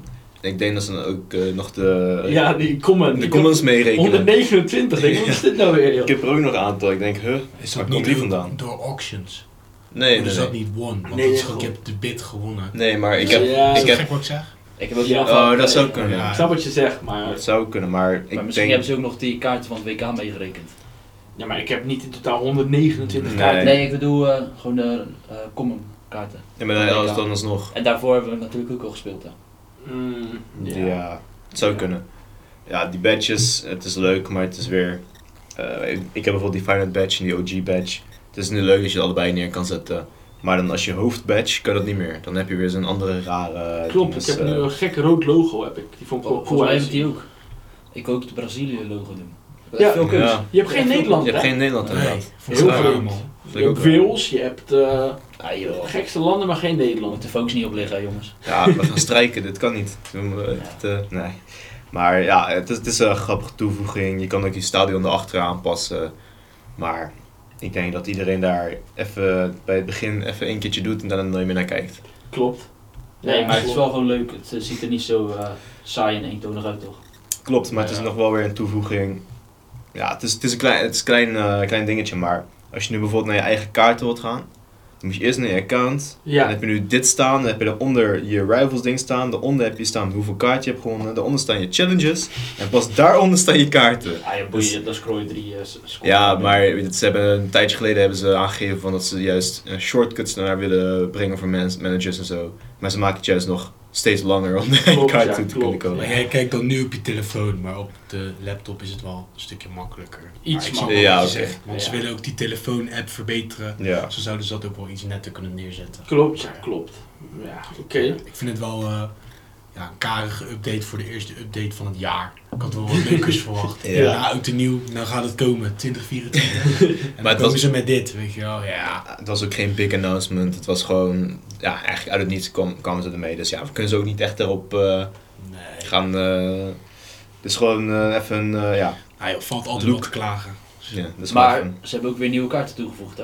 En ik denk dat ze dan ook eh, nog de, Ja, die comment. de comments meerekenen. 129, denk ik. Wat is <laughs> dit nou weer, joh? Ik heb er ook nog een aantal. Ik denk, huh, Is waar dat komt niet die door- vandaan? door auctions? Nee, dus nee, dat nee. niet won? Want Nee, ik heb de bid gewonnen. Nee, maar ik heb... Ja, ik dat heb gek wat ik zeg? Ik heb ook Ja. Oh, dat zou kunnen. Ja. Ik snap wat je zegt, maar, Dat zou kunnen, maar ik Maar misschien denk... hebben ze ook nog die kaarten van het WK meegerekend. ja, maar ik heb niet in totaal 129 Nee. kaarten. Nee, ik bedoel eh, gewoon de uh, common kaarten. Ja, maar dan, als dan alsnog... En daarvoor hebben we natuurlijk ook al gespeeld. Hè. Mm, Ja. ja. het zou kunnen. Ja, die badges, het is leuk, maar het is weer... eh, ik, ik heb bijvoorbeeld die Final Badge en die OG Badge. Het is nu leuk als je het allebei neer kan zetten. Maar dan als je hoofdbadge kan dat niet meer. Dan heb je weer zo'n andere rare... Klopt, dinges, ik heb nu eh, een gek rood logo heb ik. Die vond ik wel Volgens cool mij die ook. Ik wil ook het Brazilië logo doen. Ja. veel. Ja. Je hebt geen Nederland, Je hebt geen Nederland Nee, inderdaad. Heel veel. Je hebt. Wales, je hebt eh, Ah, joh. de gekste landen, maar geen Nederland. moeten focus niet op liggen, jongens. Ja, we gaan strijken, dit kan niet. Het, eh, nee. Maar ja, het is, het is een grappige toevoeging. Je kan ook je stadion erachter aanpassen. Maar ik denk dat iedereen daar even bij het begin even een keertje doet en dan nooit meer naar kijkt. Klopt. Nee, Ja, maar het is wel gewoon leuk. Het eh, ziet er niet zo eh, saai en eentonig uit, toch? Klopt, maar het is nog wel weer een toevoeging. Ja, het is, het is een klein, het is een klein, eh, klein dingetje, maar als je nu bijvoorbeeld naar je eigen kaarten wilt gaan, dan moet je eerst naar je account. Dan Ja, heb je nu dit staan, dan heb je eronder je rivals ding staan, daaronder heb je staan hoeveel kaart je hebt gewonnen, daaronder staan je challenges en pas daaronder staan je kaarten. Ah, ja, boeien, dan scroll je drie eh, Ja, maar ze hebben, een tijdje geleden hebben ze aangegeven van dat ze juist eh, shortcuts naar willen brengen voor man- managers en zo. Maar ze maken het juist nog steeds langer om Klopt, kaart ja, toe te klopt. kunnen komen. jij kijkt dan nu op je telefoon, maar op de laptop is het wel een stukje makkelijker. Iets makkelijker. Ja, zegt, Want ze willen ook die telefoon-app verbeteren. Ja. Zo zouden ze dat ook wel iets netter kunnen neerzetten. klopt, ja, klopt. Ja, oké. Ik vind het wel eh, ja, een karige update voor de eerste update van het jaar. Ik had wel wat <laughs> leukers verwacht. Ja. Ja, oud en nieuw, nou gaat het komen, 2024. <laughs> en dan het komen was- ze met dit, weet je wel. Ja, het was ook geen big announcement. Het was gewoon, ja, eigenlijk uit het niets kwam, kwamen ze ermee. Dus ja, we kunnen ze ook niet echt erop eh, nee. gaan. eh het is gewoon eh, even, eh, ja, joh, valt altijd Look. wat te klagen. ja, dat is gewoon Maar ze hebben ook weer nieuwe kaarten toegevoegd, hè?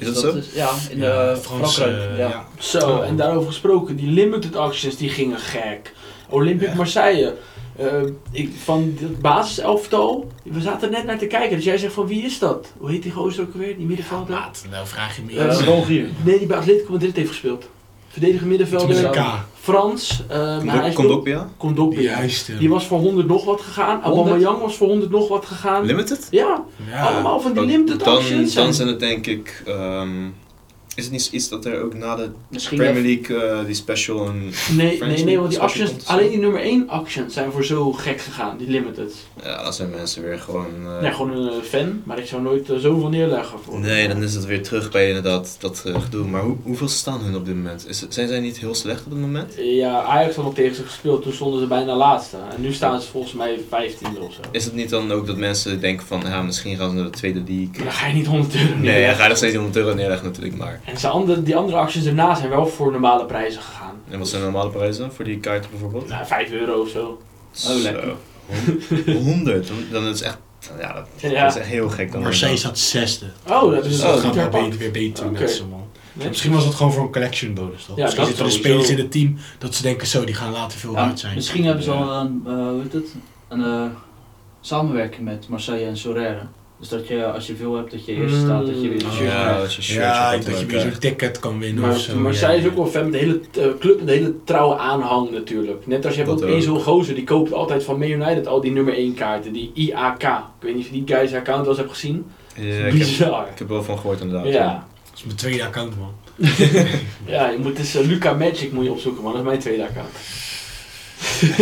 Is dat zo? Is, ja, in Ja, de Frankrijk. ja. ja. Zo, en daarover gesproken, die limited actions die gingen gek. Olympic Ja. Marseille. eh, ik, van het basiselftal, we zaten net naar te kijken. Dus jij zegt van wie is dat? Hoe heet die gozer ook weer? Die middenvelder? Maat, nou vraag je me iets. België. nee, die bij Atletico Madrid heeft gespeeld. Verdediger middenvelder. Frans. eh, maar hij Komt. Juist. Die was voor 100 nog wat gegaan. 100? Aubameyang was voor 100 nog wat gegaan. Limited? Ja, ja. allemaal van die limited dan, actions. dan En- zijn het denk ik. ehm, is het niet iets dat er ook na de Misschien Premier League eh, die special een. Nee, nee, nee, want die actions, komt? alleen die nummer 1 actions zijn voor zo gek gegaan, die limited. Ja, dan zijn mensen weer gewoon. eh, Ja, gewoon een eh, fan, maar ik zou nooit eh, zoveel neerleggen voor. Nee, dan is het weer terug bij inderdaad dat gedoe. Maar hoe, hoeveel staan hun op dit moment? Is, het- zijn zij niet heel slecht op dit moment? Ja, Ajax had nog tegen ze gespeeld, toen stonden ze bijna laatste. En nu staan ze volgens mij 15e of zo. Is het niet dan ook dat mensen denken van, ja, misschien gaan ze naar de tweede league? Dan ga je niet 100 euro Nee, neerleggen. ga je nog steeds 100 euro neerleggen natuurlijk, maar... En zijn andere, die andere actions erna zijn wel voor normale prijzen gegaan. En wat zijn de normale prijzen voor die kaarten bijvoorbeeld? Nou, 5 euro of zo. Oh, lekker. Zo. 100, dan, is het echt... Ja, dat, Ja. dat is echt heel gek dan. Marseille staat zesde. Oh, dat Dus is dat gaat beter, weer beter Oké. met ze, man. Nee? Misschien was het gewoon voor een collection bonus, toch? Ja, Misschien dat zitten er sowieso. spelers in het team dat ze denken, zo, die gaan later veel Ja, waard zijn. misschien hebben ze Ja. al een, eh, hoe heet het? een eh, samenwerking met Marseille en Sorare. Dus dat je, als je veel hebt, dat je eerst Mm. staat, dat je weer een Oh, shirt Ja, krijgt. als je shirtje Ja, gaat dat je weer zo'n ticket kan winnen Maar, of zo. maar ja. zij is ook wel fan met de hele eh, club, met de hele trouwe aanhang natuurlijk. Net als je hebt Dat ook één zo'n gozer, die koopt altijd van Man United al die nummer 1 kaarten, die IAK. Ik weet niet of je die guys account wel eens hebt gezien. Ja, ik, heb, Bizar. ik heb er wel van gehoord inderdaad. Ja. Dat is mijn tweede account, man. <laughs> ja, je moet dus eh, Luca Magic moet je opzoeken man, dat is mijn tweede account.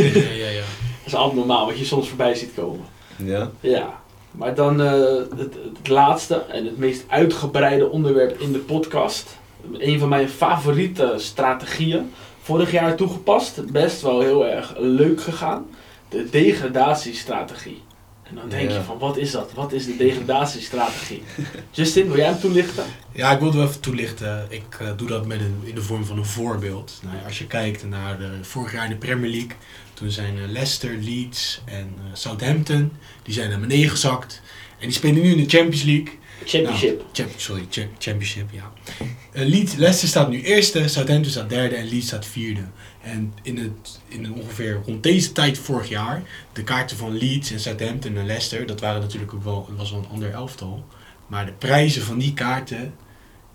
ja, ja, ja. <laughs> Dat is abnormaal wat je soms voorbij ziet komen. Ja? Ja, maar dan eh, het, het laatste en het meest uitgebreide onderwerp in de podcast. Een van mijn favoriete strategieën. Vorig jaar toegepast, best wel heel erg leuk gegaan. De degradatiestrategie. En dan denk Ja. je van, wat is dat? Wat is de degradatiestrategie? <laughs> Justin, wil jij hem toelichten? Ja, ik wilde wel even toelichten. Ik eh, doe dat met een, in de vorm van een voorbeeld. Nou, als je kijkt naar de, vorig jaar in de Premier League, toen zijn eh, Leicester, Leeds en eh, Southampton, die zijn naar beneden gezakt. En die spelen nu in de Champions League. Championship. Nou, champ- sorry, cha- Championship, ja. Eh, Leeds, Leicester staat nu eerste, Southampton staat derde en Leeds staat vierde. En in, het, in ongeveer rond deze tijd vorig jaar, de kaarten van Leeds en Southampton en Leicester, dat waren natuurlijk ook wel, was wel een ander elftal. Maar de prijzen van die kaarten,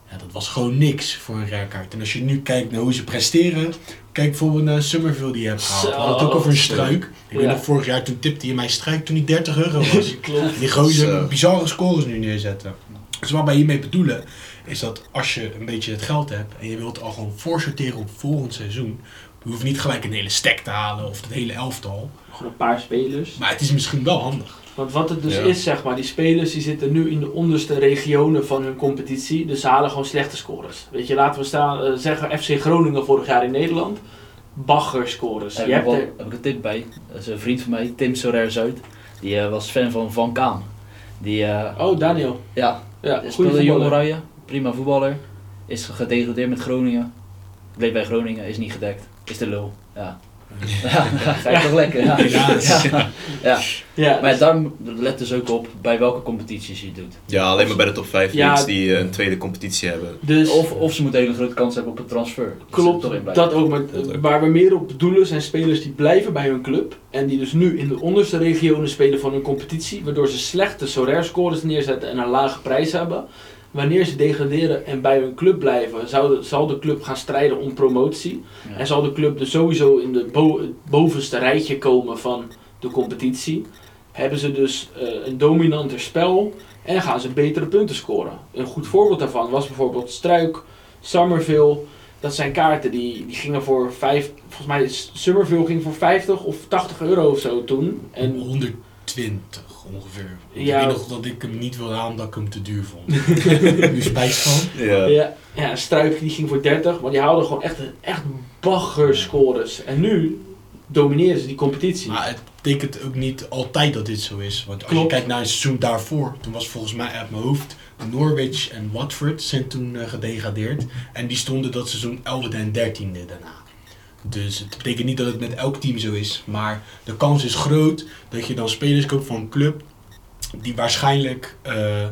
ja, dat was gewoon niks voor een rare kaart. En als je nu kijkt naar hoe ze presteren, kijk bijvoorbeeld naar Summerville die je hebt gehaald. We hadden het ook over een struik. Ik weet Ja. nog, vorig jaar toen tipte je mij struik toen hij 30 euro was. <laughs> Klopt. Die gozer bizarre scores nu neerzetten. Dus wat wij hiermee bedoelen, is dat als je een beetje het geld hebt en je wilt al gewoon voorsorteren op volgend seizoen, je hoeft niet gelijk een hele stack te halen of het hele elftal. Gewoon een paar spelers. Maar het is misschien wel handig. Want wat het dus Ja. is, zeg maar, die spelers die zitten nu in de onderste regionen van hun competitie. Dus ze halen gewoon slechte scores. Weet je, laten we staan, eh, zeggen FC Groningen vorig jaar in Nederland. Bagger scores. Heb Je ik, hebt wel, er, heb ik een tip bij. Dat is een vriend van mij, Tim Sorer Zuid. Die eh, was fan van Van Kaan. Die, eh, oh, Daniel. ja, Ja, speelde goede Jong voetballer. Oranje. Prima voetballer. Is gedegradeerd met Groningen. Bleef bij Groningen, is niet gedekt. Is de lul. Ja. Ja, ga je <laughs> toch lekker. Ja. Ja. ja. Ja, Maar dus- daar let dus ook op bij welke competities je het doet. Ja, alleen maar bij de top 5 Ja. leagues die eh, een tweede competitie hebben. dus Of, of ze moeten een hele grote kans hebben op een transfer. Er klopt, toch dat ook. Maar Dat waar we meer op doelen zijn spelers die blijven bij hun club. En die dus nu in de onderste regionen spelen van hun competitie. Waardoor ze slechte Sorare scores neerzetten en een lage prijs hebben. Wanneer ze degraderen en bij hun club blijven, zou de- zal de club gaan strijden om promotie. Ja. En zal de club dus sowieso in de bo- het bovenste rijtje komen van de competitie. Hebben ze dus eh, een dominanter spel en gaan ze betere punten scoren. Een goed voorbeeld daarvan was bijvoorbeeld Struik, Summerville. Dat zijn kaarten die, die gingen voor vijf, volgens mij Summerville ging voor 50 of 80 euro of zo toen. En 120 ongeveer. Ja. Ik weet nog dat ik hem niet wilde aan omdat ik hem te duur vond. <laughs> nu spijt van. Ja. ja, ja, Struik die ging voor 30, maar die haalden gewoon echt, echt bagger scores. En nu domineren ze die competitie. Maar het betekent ook niet altijd dat dit zo is. Want als Klopt. je kijkt naar het seizoen daarvoor, toen was volgens mij uit mijn hoofd Norwich en Watford zijn toen eh, gedegradeerd. En die stonden dat seizoen 11e en 13e daarna. Dus het betekent niet dat het met elk team zo is. Maar de kans is groot dat je dan spelers koopt van een club die waarschijnlijk eh,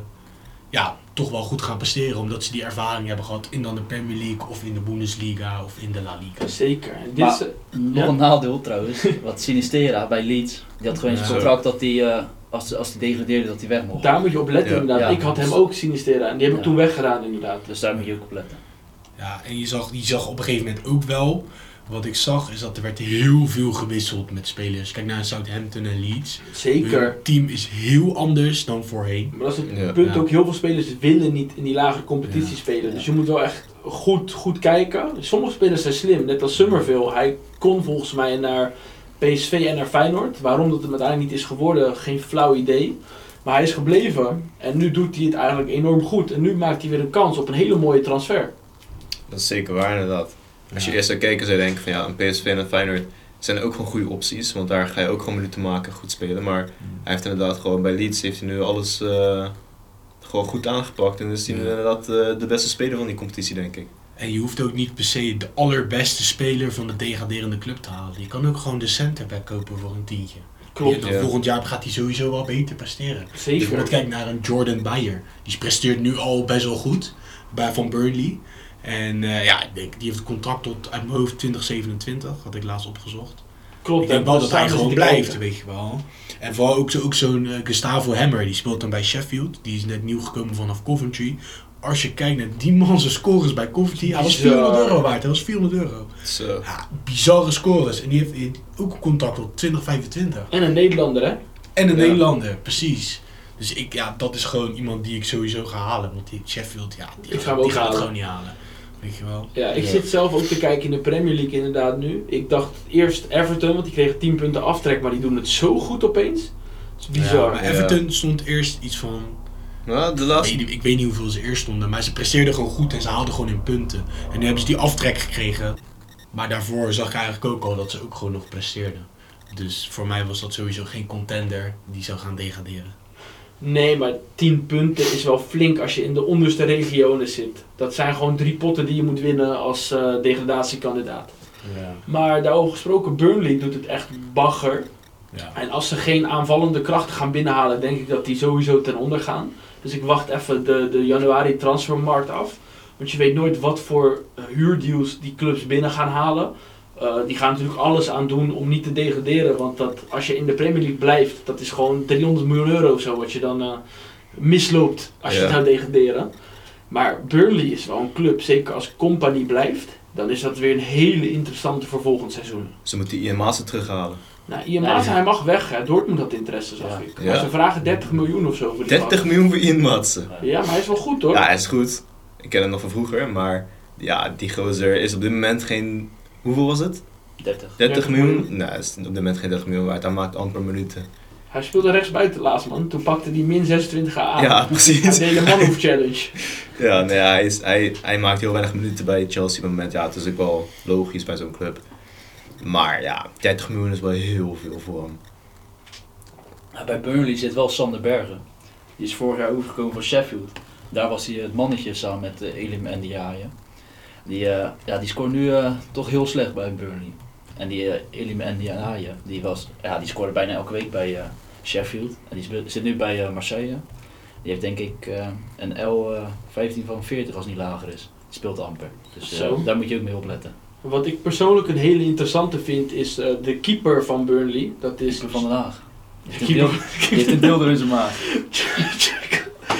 ja, toch wel goed gaan presteren. Omdat ze die ervaring hebben gehad in dan de Premier League of in de Bundesliga of in de La Liga. Zeker. En dit Maar- is, Nog Ja. een nadeel trouwens, <laughs> wat Sinistera bij Leeds. Die had gewoon in zijn Ja. contract dat hij, eh, als, als hij degradeerde, dat hij weg mocht. daar moet je op letten Ja. inderdaad. Ja. Ik had hem ook Sinistera en die heb ik Ja. toen weggedaan inderdaad. Dus daar moet je ook op letten. Ja, en je zag, je zag op een gegeven moment ook wel, wat ik zag, is dat er werd heel veel gewisseld met spelers. Kijk naar Southampton en Leeds. Zeker. Hun team is heel anders dan voorheen. Maar dat is het Ja. punt Ja. ook, heel veel spelers willen niet in die lagere competitie Ja. spelen. Dus je moet wel echt goed, goed kijken. Sommige spelers zijn slim, net als Summerville. Hij kon volgens mij naar PSV en naar Feyenoord. Waarom dat hem uiteindelijk niet is geworden, geen flauw idee. Maar hij is gebleven en nu doet hij het eigenlijk enorm goed. En nu maakt hij weer een kans op een hele mooie transfer. Dat is zeker waar inderdaad. Als je eerst zou kijken zou je denken van ja, een PSV en een Feyenoord zijn ook gewoon goede opties. Want daar ga je ook gewoon minuten maken, goed spelen. Maar hij heeft inderdaad gewoon bij Leeds heeft hij nu alles eh, gewoon goed aangepakt. En is hij nu inderdaad eh, de beste speler van die competitie denk ik. En je hoeft ook niet per se de allerbeste speler van de degraderende club te halen. Je kan ook gewoon de centerback kopen voor een tientje. Klopt, Ja. volgend jaar gaat hij sowieso wel beter presteren. Dus zeker. bijvoorbeeld kijk naar een Jordan Bayer. Die presteert nu al best wel goed bij Van Burnley. En eh, ja, ik denk, die heeft een contract tot uit mijn hoofd 2027, had ik laatst opgezocht. Klopt, ik denk wel dat hij samen gewoon blijft, weet je wel. En vooral ook, zo, ook zo'n eh, Gustavo Hammer, die speelt dan bij Sheffield. Die is net nieuw gekomen vanaf Coventry. Als je kijkt naar die man zijn scores bij Coventry, hij was Bizar. 400 euro waard. Hij was 400 euro. Dus, eh, Ja, bizarre scores. En die heeft ook een contract tot 2025. En een Nederlander, hè? En een Ja. Nederlander, precies. Dus ik, ja, dat is gewoon iemand die ik sowieso ga halen. Want die Sheffield, ja, die, Ik ga die gaat het gewoon niet halen. Weet je wel. Ja, ik Ja. zit zelf ook te kijken in de Premier League inderdaad nu. Ik dacht eerst Everton, want die kregen 10 punten aftrek, maar die doen het zo goed opeens. Het is Ja, bizar. maar Ja. Everton stond eerst iets van nou, de Ik weet, niet- ik weet niet hoeveel ze eerst stonden, maar ze presteerden gewoon goed en ze haalden gewoon hun punten. En nu hebben ze die aftrek gekregen. Maar daarvoor zag ik eigenlijk ook al dat ze ook gewoon nog presteerden. Dus voor mij was dat sowieso geen contender die zou gaan degraderen. Nee, maar 10 punten is wel flink als je in de onderste regionen zit. Dat zijn gewoon drie potten die je moet winnen als eh, degradatiekandidaat. Ja. Maar daarover gesproken, Burnley doet het echt bagger. Ja. En als ze geen aanvallende krachten gaan binnenhalen, denk ik dat die sowieso ten onder gaan. Dus ik wacht even de, de januari transfermarkt af. Want je weet nooit wat voor eh, huurdeals die clubs binnen gaan halen. Eh, die gaan natuurlijk alles aan doen om niet te degraderen. Want dat, als je in de Premier League blijft, dat is gewoon 300 miljoen euro of zo wat je dan eh, misloopt als je zou degraderen. Maar Burnley is wel een club, zeker als Company blijft. dan is dat weer een hele interessante voor volgend seizoen. Ze moeten Maassen terughalen. Nou, Ian. Maassen, hij mag weg. Hè. Dortmund had interesse, zag Ja. ik. Ja. Maar ze vragen 30 miljoen of zo voor die 30 gast. miljoen voor Ian. Ja, maar hij is wel goed hoor. Ja, hij is goed. Ik ken hem nog van vroeger, maar ja, die gozer is op dit moment geen... Hoeveel was het? 30. 30 miljoen? miljoen. Nee, hij is op dit moment geen 30 miljoen waard. Hij maakt amper minuten. Hij speelde rechtsbuiten laatst man. Toen pakte hij min 26 AA. Ja, <laughs> Hij precies. deed de manhoef challenge. <laughs> Ja, nee, hij, is, hij, hij maakt heel weinig minuten bij Chelsea op het moment. Ja, het is ook wel logisch bij zo'n club. Maar ja, 30 miljoen is wel heel veel voor hem. Ja, bij Burnley zit wel Sander Bergen. Die is vorig jaar overgekomen van Sheffield. Daar was hij het mannetje samen met uh, Elim en Diaye. Die, eh, ja, die scoort nu eh, toch heel slecht bij Burnley. En die uh, Elim en Diaye, die, was, ja, die scoorde bijna elke week bij eh, Sheffield. En die speelt- zit nu bij eh, Marseille. Die heeft denk ik eh, een L eh, 15 van 40 als het niet lager is. Die speelt amper. Dus eh, daar moet je ook mee opletten. Wat ik persoonlijk een hele interessante vind is eh, de keeper van Burnley. Dat is Keeper van Den Haag. Die heeft, een deel, die heeft een deel door in zijn maag. <laughs>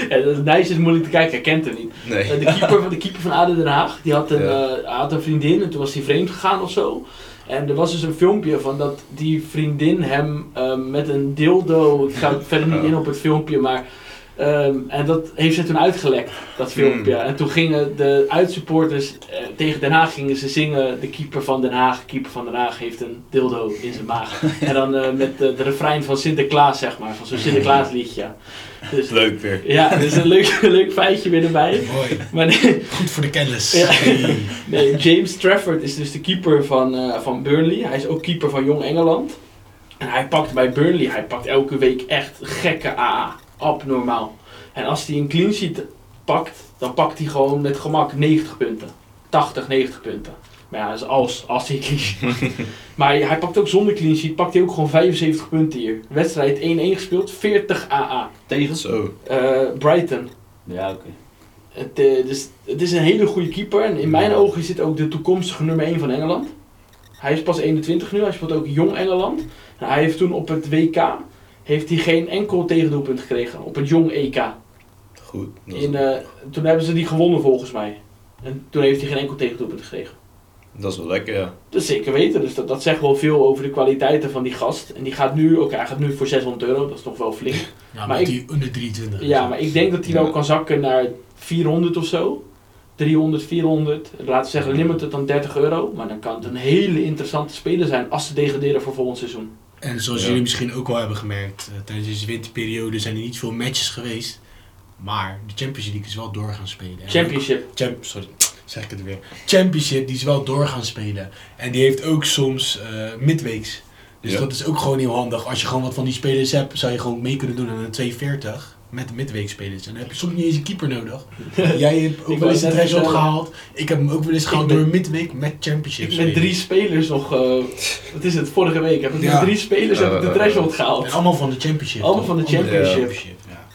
ja, Nijs is moeilijk te kijken, hij kent hem niet. Nee. Eh, de, keeper van, de keeper van ADO Den Haag, die had een, Ja. eh, had een vriendin en toen was hij vreemd gegaan of zo. En er was dus een filmpje van dat die vriendin hem eh, met een dildo, ik ga <laughs> verder niet in op het filmpje, maar... ehm, en dat heeft ze toen uitgelekt, dat filmpje. Hmm. En toen gingen de uitsupporters eh, tegen Den Haag gingen ze zingen, de keeper van Den Haag, keeper van Den Haag heeft een dildo in zijn maag. <laughs> en dan eh, met de, de refrein van Sinterklaas, zeg maar, van zo'n <laughs> Sinterklaasliedje. Dus, Leuk weer. ja, dus een leuk, <laughs> leuk feitje weer erbij. Mooi. Maar nee, Goed voor de kennis. Ja. Nee, James Trafford is dus de keeper van, eh, van Burnley. Hij is ook keeper van Jong Engeland. En hij pakt bij Burnley, hij pakt elke week echt gekke AA. Abnormaal. En als hij een clean sheet pakt, dan pakt hij gewoon met gemak 90 punten. 80, 90 punten. Maar ja, dat is als, als hij <laughs> pakt. Maar hij pakt ook zonder clean sheet, pakt hij ook gewoon 75 punten hier. Wedstrijd 1-1 gespeeld, 40 AA. Tegen? Zo. Eh, Brighton. Ja, oké. Het, eh, dus, het is een hele goede keeper. En in mijn ogen is dit ook de toekomstige nummer 1 van Engeland. Hij is pas 21 nu, hij speelt ook jong Engeland. En hij heeft toen op het WK heeft hij geen enkel tegendoelpunt gekregen. Op het jong EK. Goed. In, eh, toen hebben ze die gewonnen volgens mij. En toen heeft hij geen enkel tegendoelpunt gekregen. Dat is wel lekker, ja. Zeker weten. Dus dat, dat zegt wel veel over de kwaliteiten van die gast. En die gaat nu, oké, hij gaat nu voor 600 euro. Dat is nog wel flink. Ja, Maar ik- die onder 23. is. Ja, maar ik denk dat hij wel Ja. kan zakken naar 400 of zo. 300, 400. Laten we zeggen limited dan 30 euro. Maar dan kan het een hele interessante speler zijn als ze degraderen voor volgend seizoen. En zoals Ja. jullie misschien ook wel hebben gemerkt, eh, tijdens deze winterperiode zijn er niet veel matches geweest. Maar de Champions League is wel door gaan spelen. En Championship. ook- Champ, sorry, zeg ik het weer. Championship, die is wel door gaan spelen. En die heeft ook soms eh midweeks. Dus Ja. dat is ook gewoon heel handig. Als je gewoon wat van die spelers hebt, zou je gewoon mee kunnen doen aan een 240 met de midweekspelers. En dan heb je soms niet eens een keeper nodig. <laughs> Jij hebt ook wel eens een net threshold zeggen- gehaald. Ik heb hem ook wel eens gehaald door een midweek met Championship. Ik met drie spelers nog, eh, wat is het, vorige week heb ik Ja. met drie spelers heb ik de threshold En gehaald. allemaal van de Championship. Allemaal toch? van de Championship. ja.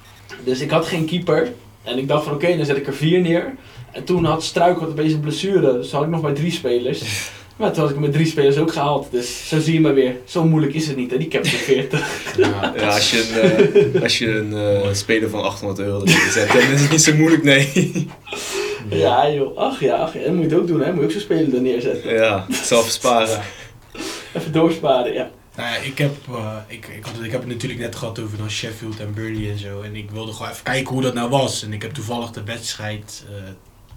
Dus ik had geen keeper. En ik dacht van oké, dan zet ik er vier neer. En toen had Struik wat opeens een blessure. Dus had ik nog maar drie spelers. <laughs> Maar toen had ik hem met drie spelers ook gehaald. Dus zo zie je maar weer. Zo moeilijk is het niet hè, die cap van 40. Ja. Ja, als je een, eh, als je een eh, speler van 800 euro erin zet, dan is het niet zo moeilijk, nee. <laughs> Ja joh, ach ja, ach ja, dat moet je het ook doen hè. Moet je ook zo'n speler er neerzetten. ja, zelf sparen. <laughs> Even doorsparen, ja. Nou ja, ik heb, eh, ik, ik, had, ik heb het natuurlijk net gehad over dan Sheffield en Burnley en zo. En ik wilde gewoon even kijken hoe dat nou was. En ik heb toevallig de wedstrijd eh,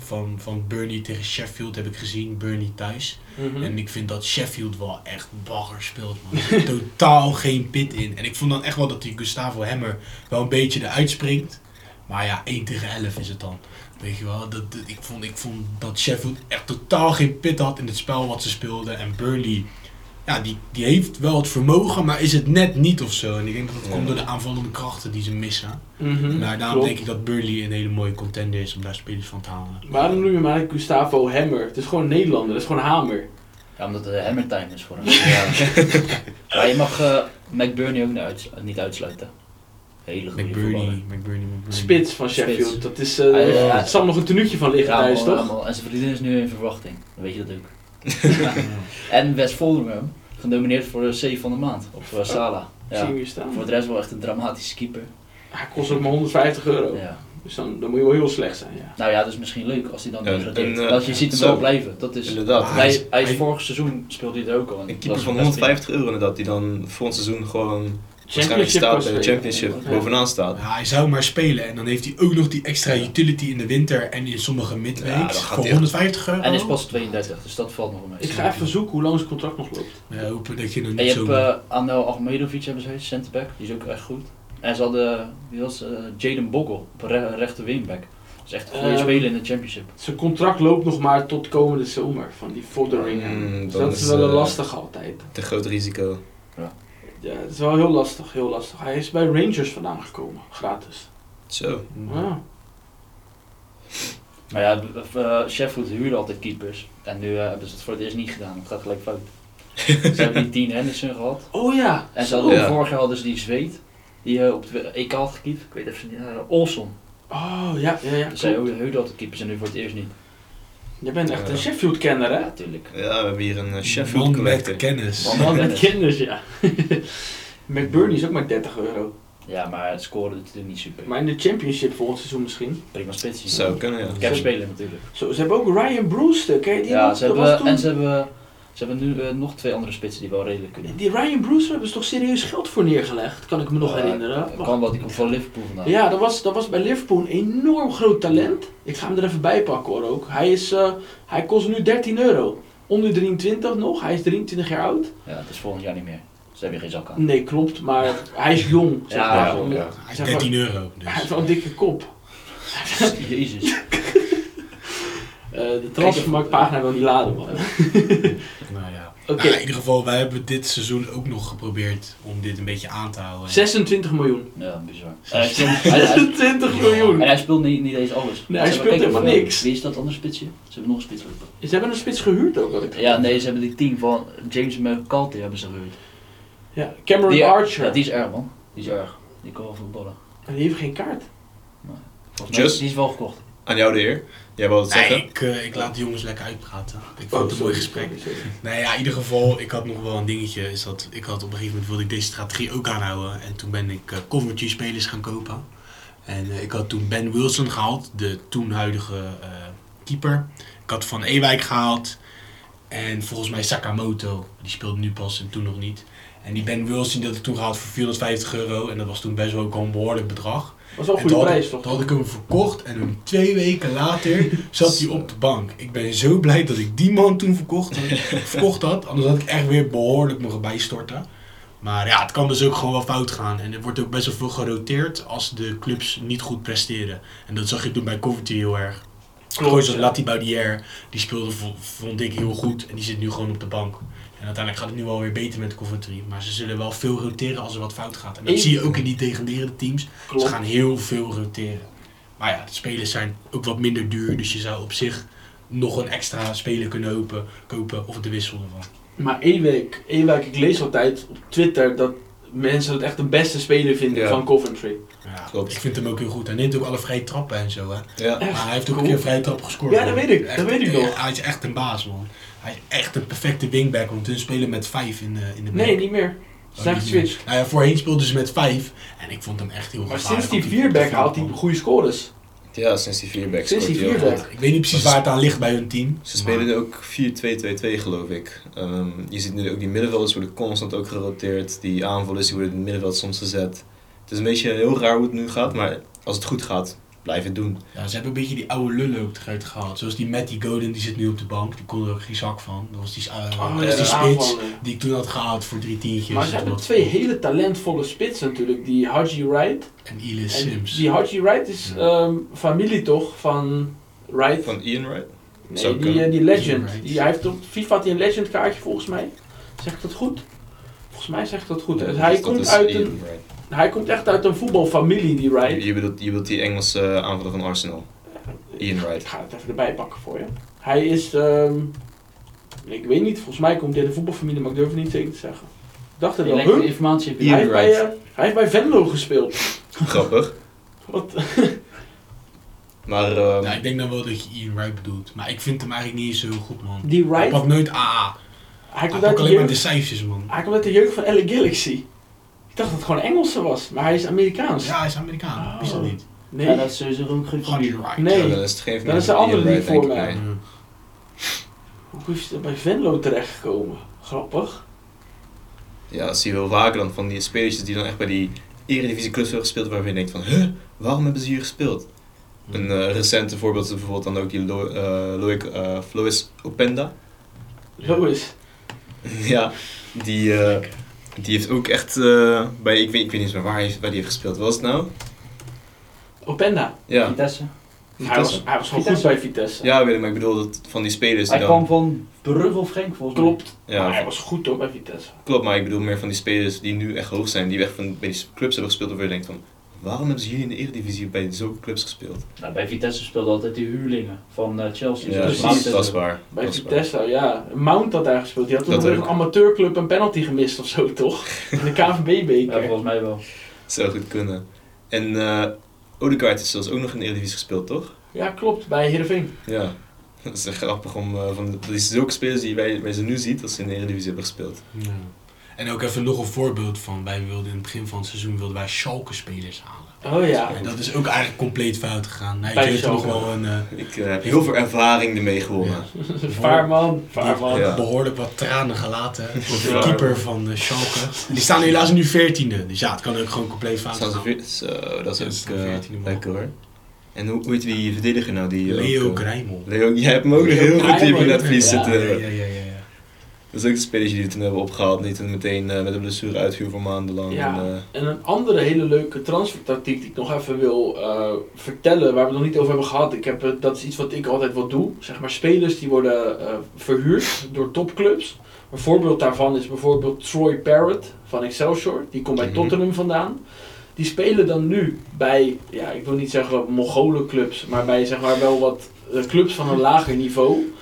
van, van Burnley tegen Sheffield heb ik gezien. Burnley thuis. Mhm. En ik vind dat Sheffield wel echt bagger speelt, man. Er zit <laughs> Totaal geen pit in. En ik vond dan echt wel dat die Gustavo Hammer wel een beetje eruit springt. Maar ja, 1 tegen 11 is het dan. Weet je wel, dat, dat- ik, vond, ik vond dat Sheffield echt totaal geen pit had in het spel wat ze speelden. En Burnley, ja, die, die heeft wel het vermogen, maar is het net niet of zo. En ik denk dat dat Ja. komt door de aanvallende krachten die ze missen. Mhm, Nou, daarom klopt. denk ik dat Burnley een hele mooie contender is om daar spelers van te halen. Waarom noem je hem eigenlijk Gustavo Hammer? Het is gewoon een Nederlander, dat is gewoon Hamer. Ja, omdat het hammer time is voor hem. <laughs> Ja. maar je mag eh McBurney ook niet, uits- niet uitsluiten. Hele goede McBurney. McBurney, McBurney. Spits van Sheffield. Spits. Dat is, Ah, ja, ja. er zal nog een tenuutje van liggen Ja, thuis, allemaal- toch? allemaal. En zijn vriendin is nu in verwachting. Dan weet je dat ook. Ja. <laughs> En West Volderham, genomineerd voor de save van de maand. Op uh, Sala. Ja. je hem hier staan. Voor de rest wel echt een dramatische keeper. Hij kost ook maar 150 euro. Ja. Dus dan, dan moet je wel heel slecht zijn, ja. Nou ja, dat is misschien leuk als hij dan Ja, degradeert. en, eh, dat je ziet hem zo. wel blijven. Dat is, Inderdaad. Hij, hij vorig seizoen speelde hij er ook al. en Een dat keeper is van best 150 euro inderdaad, die dan voor een seizoen gewoon waarschijnlijk Championship staat de spelen. championship Ja. bovenaan staat. Ja, hij zou maar spelen en dan heeft hij ook nog die extra utility in de winter en in sommige Ja, midweeks dan gaat voor hij- 150 euro. En is pas 32, dus dat valt nog mee. Ik ga even zoeken hoe lang zijn contract nog loopt. Ja, hopen dat je nog En niet je zo... hebt eh Anel Ahmedovic hebben ze, centerback, die is ook echt goed. En ze hadden, wie was eh, Jaden Bogle, op re rechter wingback. Dat is echt een goede Ehm, speler in de championship. Zijn contract loopt nog maar tot komende zomer van die vorderingen. Mm, dus dat is wel een eh, lastig altijd. Te groot risico. Ja, het is wel heel lastig, heel lastig. Hij is bij Rangers vandaan gekomen, gratis. Zo. Ja. Maar ja, eh, Sheffield huurde altijd keepers. En nu eh, hebben ze het voor het eerst niet gedaan. Het gaat gelijk fout. <laughs> ze hebben die Dean Henderson gehad. Oh ja. En ze hadden, Ja. vorig jaar hadden ze die Zweed. Die eh, op de EK had gekiept. Ik weet even niet. Olson. Oh ja, ja, ja. Klopt. huurden altijd keepers en nu voor het eerst niet. Je bent echt een Sheffield-kenner, hè? Ja, tuurlijk. Ja, we hebben hier een Sheffield man collector. met kennis. Man. Man met kennis. ja. <laughs> McBurney is ook maar 30 euro. Ja, maar het scoren is natuurlijk niet super. Maar in de championship volgend seizoen misschien. Prima spitsje. Zou kunnen, ja. Cap spelen natuurlijk. Zo, ze hebben ook Ryan Brewster, ken je die Ja, nog? ze hebben, toen- en ze hebben, ze hebben nu eh, nog twee andere spitsen die wel redelijk kunnen. Die Ryan Brewster hebben ze toch serieus geld voor neergelegd, kan ik me nog herinneren. Dat kan wel, die komt van Liverpool vandaan. Ja, dat was, dat was bij Liverpool een enorm groot talent. Ik ga hem er even bij pakken hoor ook. Hij, is, eh, hij kost nu 13 euro. Onder 23 nog, hij is 23 jaar oud. Ja, het is volgend jaar niet meer. Ze hebben geen zak aan. Nee, klopt, maar <laughs> hij is jong. Zeg Ja, maar. ja. Hij is zeg 13 euro. Dus. Hij heeft wel een dikke kop. <laughs> Jezus. <laughs> Eh, de transfermarktpagina wil niet laden, man. Ja. Oké, Nou, in ieder geval, wij hebben dit seizoen ook nog geprobeerd om dit een beetje aan te houden. 26 miljoen. Ja, bizar. <laughs> En hij speelt, hij, hij- 26 miljoen. en hij speelt niet, niet eens alles. Nee, hij Ze speelt helemaal kijk, niks. Wie is dat andere spitsje? Ze hebben nog een spits lopen. Ze hebben een spits gehuurd ook, had ik Ja, nee, ze hebben die team van James McCarthy hebben ze gehuurd. Ja, Cameron Die, Archer. Ja, die is erg man. Die is erg. Die kan wel voetballen. En die heeft geen kaart. Volgens mij Just? die is wel gekocht. Aan jou de eer. Jij wou het Nee, zeggen? ik, eh, ik laat de jongens lekker uitpraten. Ik Oh, vond het een mooi gesprek. sorry. Nee, ja, in ieder geval, ik had nog wel een dingetje. Is dat ik had op een gegeven moment wilde ik deze strategie ook aanhouden. En toen ben ik eh Coventry spelers gaan kopen. En eh, ik had toen Ben Wilson gehaald, de toen huidige eh, keeper. Ik had Van Ewijk gehaald. En volgens mij Sakamoto, die speelde nu pas en toen nog niet. En die Ben Wilson die had ik toen gehaald voor 450 euro. En dat was toen best wel ook een behoorlijk bedrag. Was wel een goede prijs, ik- toch? toen had ik hem verkocht en toen twee weken later zat hij op de bank. Ik ben zo blij dat ik die man toen verkocht, verkocht had. Anders had ik echt weer behoorlijk mogen bijstorten. Maar ja, het kan dus ook gewoon wel fout gaan. En er wordt ook best wel veel geroteerd als de clubs niet goed presteren. En dat zag je toen bij Coventry heel erg. Klopt, ja. Lati Baudier, die speelde vo- vond ik heel goed en die zit nu gewoon op de bank. En uiteindelijk gaat het nu wel weer beter met Coventry. Maar ze zullen wel veel roteren als er wat fout gaat. En dat Eén- zie je ook in die degraderende teams. Ze gaan heel veel roteren. Maar ja, de spelers zijn ook wat minder duur. Dus je zou op zich nog een extra speler kunnen open, kopen of de wissel ervan. Maar Ewijk, Ewijk, ik lees altijd op Twitter dat mensen het echt de beste speler vinden Ja. van Coventry. Ja, Klopt. Ik vind hem ook heel goed. Hij neemt ook alle vrije trappen en zo. Hè. Ja. Maar hij heeft ook cool. een keer vrije trap gescoord. Ja, dat weet ik. Dat weet ik nog. Hij is echt een baas, man. Hij is echt een perfecte wingback. Want hun spelen met vijf in de, in de Nee, niet meer. Ze Oh, zijn niet meer. geswitcht. Nou ja, voorheen speelden ze met vijf. En ik vond hem echt heel Maar sinds die vierback haalt hij goede scores. ja, sinds die vierback Sinds die vierback. Ik weet niet precies waar het aan ligt bij hun team. Ze spelen nu ook 4-2-2-2 geloof ik. Ehm, je ziet nu ook die middenvelders worden constant ook geroteerd. Die aanvallers die worden in het middenveld soms gezet. Het is een beetje heel raar hoe het nu gaat, maar als het goed gaat, blijf het doen. Ja, ze hebben een beetje die oude lullen ook eruit gehaald. Zoals die Matty Godin, die zit nu op de bank. Die kon er ook geen zak van. Dat was die, uh, Oh, die spits aanvallen. die ik toen had gehaald voor drie tientjes. Maar ze en hebben wat- twee hele talentvolle spitsen natuurlijk. Die Haji Wright. En Elis Sims. die Haji Wright is Ja. ehm, familie toch van Wright? Van Ian Wright? Nee, Zou die, eh, die Legend. Die, hij heeft op FIFA hij een Legend kaartje volgens mij. Zegt dat goed? Volgens mij zegt dat goed. Ja, Dus dus hij, dat komt is uit Ian een, Wright. Hij komt echt uit een voetbalfamilie, die Wright. Je bedoelt, je bedoelt die Engelse eh, aanvaller van Arsenal. Ian Ik Wright. ga het even erbij pakken voor je. Hij is, ehm, ik weet niet, volgens mij komt hij uit een voetbalfamilie, maar ik durf het niet zeker te zeggen. Ik dacht het Je wel. Huh? informatie heb je. Ian Hij heeft, bij, eh, hij heeft bij Venlo gespeeld. Grappig. Wat? <laughs> Maar ehm, Ja, ik denk dan wel dat je Ian Wright bedoelt. Maar ik vind hem eigenlijk niet eens zo goed, man. Die Hij Wright, pakt nooit AA. hij komt pakt de alleen maar de jeugd, cijfers, man. hij komt uit de jeugd van LA Galaxy. Ik dacht dat het gewoon Engelse was, maar hij is Amerikaans. Ja, hij is Amerikaan. Oh. Wist dat niet? Nee, Ja, dat is sowieso ook geen. Nee. Ja, dan is het geen Dan is de andere denk voor mij. nee. Ja. hoe is het bij Venlo terechtgekomen? Grappig. Ja, dat zie je wel vaker dan van die spelers die dan echt bij die Eredivisie clubs hebben gespeeld waarvan je denkt van, huh, waarom hebben ze hier gespeeld? Een eh, recente voorbeeld is bijvoorbeeld dan ook die Lo eh, Loic eh, Floris Openda. Lois. ja, die, eh, die heeft ook echt eh, bij, ik weet, ik weet niet eens meer waar, hij, waar die heeft gespeeld. Wat was het nou? Openda. Ja, Vitesse. Hij was, hij was gewoon Vitesse. goed bij Vitesse. ja weet ik, maar ik bedoel dat van die spelers die Hij dan... kwam van Brugge of Genk volgens mij. Klopt. Ja, maar hij was goed hoor bij Vitesse. Klopt, maar ik bedoel meer van die spelers die nu echt hoog zijn, die echt van, bij die clubs hebben gespeeld, waarvan je denkt van, waarom hebben ze hier in de Eredivisie bij zulke clubs gespeeld? Nou, bij Vitesse speelden altijd die huurlingen van eh, Chelsea. Ja, precies. Mount en dat is waar. Bij dat waar. Vitesse, ja. Mount had daar gespeeld. Die had toen Dat nog een amateurclub een penalty gemist of zo, toch? <laughs> In de Ja, KNVB-beker. volgens mij wel. Zou goed kunnen. En eh Odegaard is zelfs ook nog in de Eredivisie gespeeld, toch? Ja, klopt. Bij Heerenveen. Ja. <laughs> Dat is echt grappig om eh, van dat is zulke spelers die wij, wij ze nu ziet als ze in de Eredivisie hebben gespeeld. Ja. En ook even nog een voorbeeld van, wij wilden in het begin van het seizoen wilden wij Schalke spelers halen. Oh ja. En dat is ook eigenlijk compleet fout gegaan. Heeft nog Schalke. wel een eh, Ik eh, heb heel veel ervaring ermee gewonnen. <laughs> Vaarman. Vaarman. Ja. behoorlijk wat tranen gelaten voor de Ja. keeper van eh, Schalke. Die staan helaas nu 14e, dus ja, het kan ook gewoon compleet fout Staan ze gaan. Zo, dat Ja, is ook staan 14e man. lekker hoor. En hoe, hoe heet die verdediger nou? Die, Leo ook, Grijmel. Leo, jij hebt hem ook heel goed in dat vlies ja. zitten. Ja, ja, ja, ja, ja. Dat is ook de spelers die we toen hebben opgehaald. Die toen meteen eh, met een blessure uitviel voor maandenlang. Ja. En, eh, En een andere hele leuke transfertactiek die ik nog even wil eh, vertellen, waar we het nog niet over hebben gehad. Ik heb, dat is iets wat ik altijd wel doe. Zeg maar spelers die worden verhuurd door topclubs. Een voorbeeld daarvan is bijvoorbeeld Troy Parrott van Excelsior. Die komt bij Mhm. Tottenham vandaan. Die spelen dan nu bij, ja, ik wil niet zeggen wat Mongolen clubs, maar bij zeg maar wel wat clubs van een lager niveau.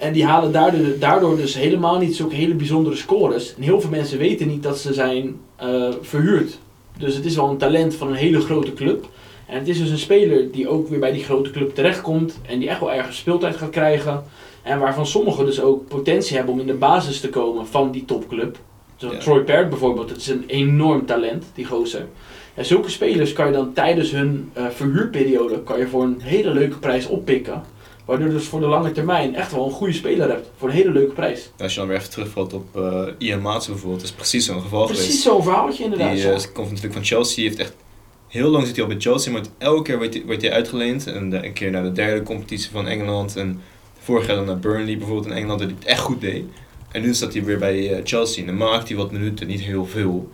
En die halen daardoor, daardoor dus helemaal niet zulke hele bijzondere scores. En heel veel mensen weten niet dat ze zijn eh, verhuurd. Dus het is wel een talent van een hele grote club. En het is dus een speler die ook weer bij die grote club terechtkomt. En die echt wel ergens speeltijd gaat krijgen. En waarvan sommigen dus ook potentie hebben om in de basis te komen van die topclub. Zo Ja. Troy Parrott bijvoorbeeld, dat is een enorm talent, die gozer. En zulke spelers kan je dan tijdens hun eh, verhuurperiode kan je voor een hele leuke prijs oppikken. Waardoor je dus voor de lange termijn echt wel een goede speler hebt. Voor een hele leuke prijs. als je dan weer even terugvalt op eh Ian Maatsen bijvoorbeeld, dat is precies zo'n geval Precies geweest. zo'n verhaaltje inderdaad. Die ja. eh, komt natuurlijk van Chelsea, heeft echt heel lang zit hij al bij Chelsea, maar elke keer wordt hij, wordt hij uitgeleend. En een keer naar de derde competitie van Engeland en vorig jaar dan naar Burnley bijvoorbeeld in Engeland, dat hij het echt goed deed. En nu staat hij weer bij eh, Chelsea en dan maakt hij wat minuten, niet heel veel.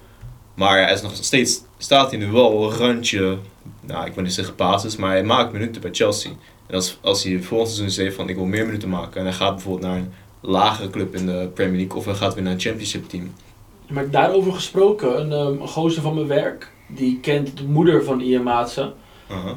Maar hij is nog steeds, staat hij nu wel een randje, nou ik wil niet zeggen basis, maar hij maakt minuten bij Chelsea. En als, als hij volgend seizoen zegt van ik wil meer minuten maken en hij gaat bijvoorbeeld naar een lagere club in de Premier League of hij gaat weer naar een championship team. Maar daarover gesproken, een, um, een gozer van mijn werk, die kent de moeder van Ian Maatsen.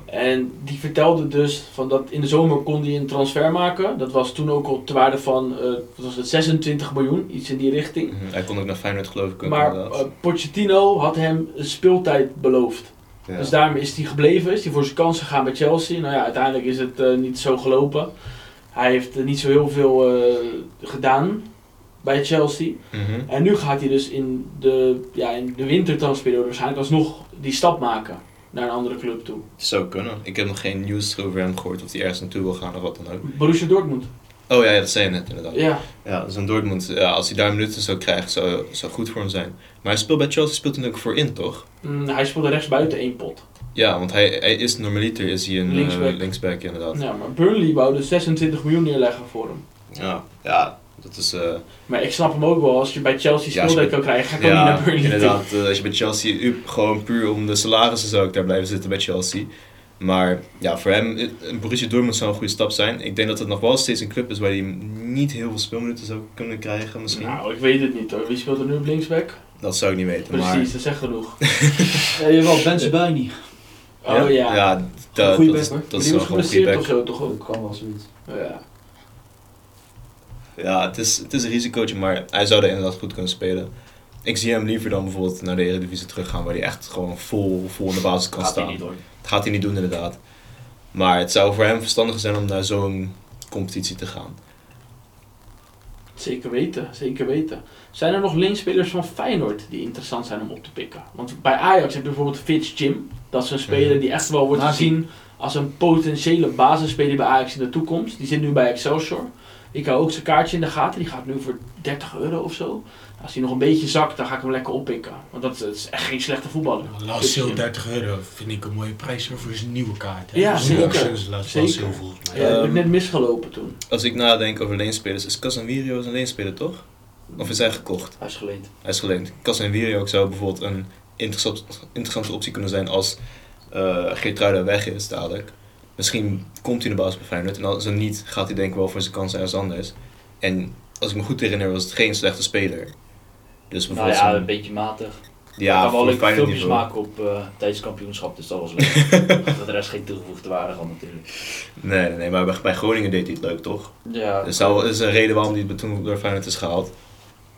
En die vertelde dus van dat in de zomer kon hij een transfer maken. Dat was toen ook al te waarde van wat was het, 26 miljoen, iets in die richting. Mhm. Hij kon ook naar Feyenoord geloof ik. Maar eh, Pochettino had hem een speeltijd beloofd. Ja. Dus daarmee is hij gebleven, is hij voor zijn kans gegaan bij Chelsea. Nou ja, uiteindelijk is het eh, niet zo gelopen. Hij heeft eh, niet zo heel veel eh, gedaan bij Chelsea. Mhm. En nu gaat hij dus in de, ja, in de wintertransferperiode waarschijnlijk alsnog die stap maken naar een andere club toe. Het zou kunnen. Ik heb nog geen nieuws over hem gehoord of hij ergens naartoe wil gaan of wat dan ook. Borussia Dortmund. Oh ja, ja, dat zei je net inderdaad. Ja, Ja, dus een Dortmund, ja, als hij daar minuten zou krijgen, zou, zou goed voor hem zijn. Maar hij speelt bij Chelsea, speelt hij ook voor in, toch? Mm, hij speelde rechts buiten één pot. Ja, want hij, hij is normaliter, is hij een Linksback. linksback, linksback inderdaad. Ja, maar Burnley wou dus 26 miljoen neerleggen voor hem. Ja, ja dat is... eh, Maar ik snap hem ook wel, als je bij Chelsea Ja, bij- kan krijgen, ga ik ook niet naar Burnley inderdaad. eh, als je bij Chelsea, gewoon puur om de salarissen zou ik daar blijven zitten bij Chelsea. Maar ja, voor hem, eh, een Borussia Dortmund zou een goede stap zijn. Ik denk dat het nog wel steeds een club is waar hij niet heel veel speelminuten zou kunnen krijgen misschien. Nou, ik weet het niet hoor. Wie speelt er nu op linksback? Dat zou ik niet weten, Precies, maar... dat is echt genoeg. <laughs> Ja, je wel Ben Sebaini. Oh ja. Ja, dat, Goeie dat, is, back, dat is wel was gewoon een goede back. of zo toch ook? Dat kan wel zoiets. Ja. Ja, het is, het is een risicootje, maar hij zou er inderdaad goed kunnen spelen. Ik zie hem liever dan bijvoorbeeld naar de Eredivisie teruggaan, waar hij echt gewoon vol, vol in de basis kan Gaat staan. niet. Dat gaat hij niet doen inderdaad. Maar het zou voor hem verstandiger zijn om naar zo'n competitie te gaan. Zeker weten, zeker weten. Zijn er nog leenspelers van Feyenoord die interessant zijn om op te pikken? Want bij Ajax heb je bijvoorbeeld Fitz Jim. Dat is een speler die echt wel wordt Nazi. gezien als een potentiële basisspeler bij Ajax in de toekomst. Die zit nu bij Excelsior. Ik hou ook zijn kaartje in de gaten. Die gaat nu voor 30 euro of zo. Als hij nog een beetje zakt, dan ga ik hem lekker oppikken. Want dat, dat is echt geen slechte voetballer. Lazio 30 euro vind ik een mooie prijs voor zijn nieuwe kaart. hè. Ja, Dat is zeker. Lazio Zeker. volgens mij. Ja, ik ben Ehm, net misgelopen toen. Als ik nadenk over leenspelers, is Casemiro een leenspeler toch? Of is hij gekocht? Hij is geleend. Hij is geleend. Casemiro zou bijvoorbeeld een interessant, interessante optie kunnen zijn als eh Geertruida weg is dadelijk. Misschien komt hij in de basis bij Feyenoord en als hij niet, gaat hij denk ik wel voor zijn kans ergens anders. En als ik me goed herinner was het geen slechte speler. Dus Nou ja, een beetje matig. ja, ik kan wel leuke filmpjes maken op eh tijdens het kampioenschap, dus dat was <laughs> leuk. dat de rest geen toegevoegde waarde had natuurlijk. Nee, nee, maar bij, bij Groningen deed hij het leuk toch? Ja, Dat zou- dat is een reden waarom hij toen door Feyenoord is gehaald.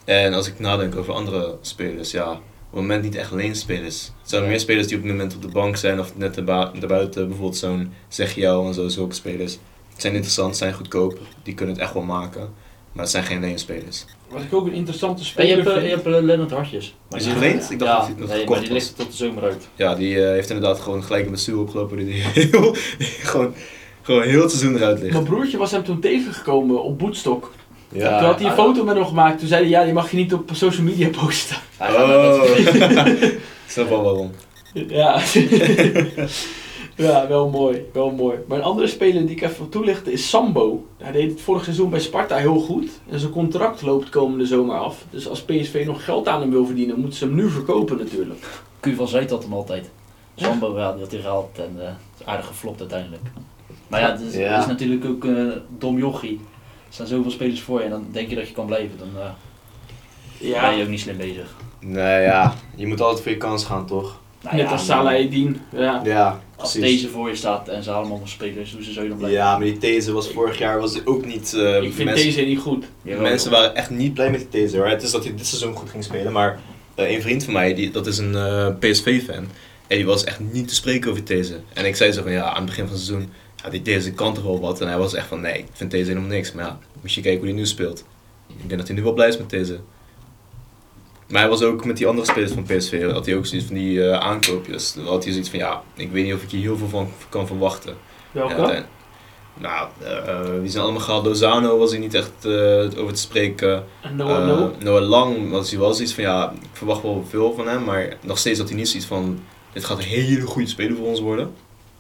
En als ik nadenk over andere spelers, ja, op het moment niet echt leenspelers. Het zijn Ja. meer spelers die op het moment op de bank zijn of net daarbuiten, bijvoorbeeld zo'n zeg jou en zo, zulke spelers. Het zijn interessant, zijn goedkoop, die kunnen het echt wel maken. Maar het zijn geen leenspelers. Wat ik ook een interessante je speler hebt, eh, vind. je hebt eh, Lennart Hartjes. Maar Is die- hij geleend? Ik dacht ja, dat hij- hij nee, gekocht maar die was. ligt er tot de zomer uit. Ja, die eh, heeft inderdaad gewoon gelijk een blessure opgelopen die die <laughs> heel, gewoon, gewoon heel het seizoen eruit ligt. Mijn broertje was hem toen tegengekomen op Boetstok. Ja. toen had hij een foto met hem gemaakt. Toen zei hij, ja, die mag je niet op social media posten. Oh, dat- ik snap wel waarom. Ja. <laughs> <laughs> ja, wel mooi, wel mooi. Maar een andere speler die ik even wil toelichten is Sambo. Hij deed het vorig seizoen bij Sparta heel goed. En zijn contract loopt komende zomer af. Dus als PSV nog geld aan hem wil verdienen, moeten ze hem nu verkopen natuurlijk. Van Zijt had hem altijd. Sambo ja, die had hij gehaald en eh, is aardig geflopt uiteindelijk. Maar ja, het is, Ja. het is natuurlijk ook eh dom jochie. Er staan zoveel spelers voor je en dan denk je dat je kan blijven. Dan eh, Ja, ben je ook niet slim bezig. Nee, ja, je moet altijd voor je kans gaan, toch? Nou net ja, als Salah Eddin. Ja. Ja, Als deze voor je staat en ze allemaal spelers, hoe ze zo dan blijven. Ja, maar die these was vorig jaar was ook niet. eh, Ik vind mensen, deze niet goed. Mensen waren echt niet blij met die these hoor. Het is dat hij dit seizoen goed ging spelen, maar eh, een vriend van mij, die, dat is een eh, PSV-fan. En die was echt niet te spreken over deze. En ik zei zo van ja, aan het begin van het seizoen, ja, die deze kan toch wel wat. En hij was echt van nee, ik vind deze helemaal niks. Maar ja, moet je kijken hoe hij nu speelt. Ik denk dat hij nu wel blij is met deze. Maar hij was ook met die andere spelers van PSV, had hij ook zoiets van die eh, aankoopjes. Dan had hij zoiets van ja, ik weet niet of ik hier heel veel van kan verwachten. Welke? Nou, eh, wie zijn allemaal gehaald? Lozano was hij niet echt eh, over te spreken. En Noah No. Noah Lang was hij wel zoiets van ja, ik verwacht wel veel van hem, maar nog steeds had hij niet zoiets van dit gaat een hele goede speler voor ons worden.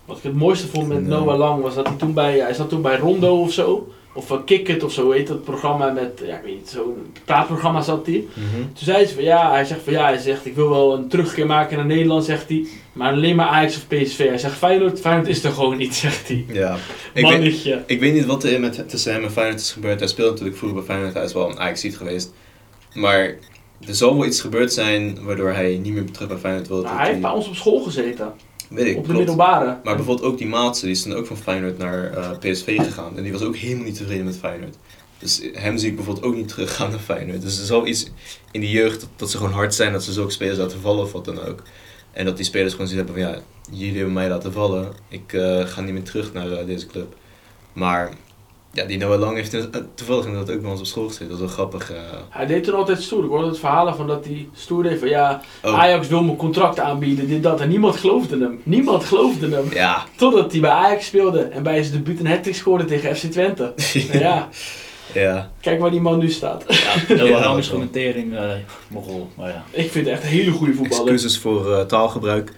Wat ik het mooiste vond met. Noah Lang was dat hij toen bij, hij zat toen bij Rondo of zo. Of uh, Kick It of zo heet dat programma met, ja ik weet niet, zo'n praatprogramma zat hij. Toen zei ze van ja, hij zegt van ja, hij zegt ik wil wel een terugkeer maken naar Nederland, zegt hij. Maar alleen maar Ajax of PSV. Hij zegt Feyenoord, Feyenoord is er gewoon niet, zegt hij. Ja, ik weet, Mannetje. ik weet niet wat er met, tussen hem en Feyenoord is gebeurd. Hij speelde natuurlijk vroeger bij Feyenoord, hij is wel een ajax geweest. Maar er zal wel iets gebeurd zijn waardoor hij niet meer terug bij Feyenoord wil. Nou, hij heeft bij ons op school gezeten. Weet ik, op de klopt. middelbare. Maar bijvoorbeeld ook die Maatsen, die is dan ook van Feyenoord naar eh, PSV gegaan. En die was ook helemaal niet tevreden met Feyenoord. Dus hem zie ik bijvoorbeeld ook niet teruggaan naar Feyenoord. Dus er zal iets in die jeugd, dat, dat ze gewoon hard zijn, dat ze zulke spelers laten vallen of wat dan ook. En dat die spelers gewoon zoiets hebben van, ja, jullie hebben mij laten vallen. Ik eh, ga niet meer terug naar eh, deze club. Maar, ja, die Noah Lang heeft in- eh, toevallig inderdaad ook bij ons op school gezeten. Dat is wel grappig. eh. Hij deed toen altijd stoer. Ik hoorde het verhalen van dat hij stoer deed van ja, Oh, Ajax wil me contract aanbieden, dit, dat. En niemand geloofde hem. Niemand geloofde hem. ja. Totdat hij bij Ajax speelde en bij zijn debuut een hat scoorde tegen FC Twente. <laughs> Nou ja, ja. kijk waar die man nu staat. Ja, <laughs> Noah Lang is dat gewoon een tering, eh mogol. Maar ja, Ik vind het echt een hele goede voetballer. Excuses voor eh, taalgebruik.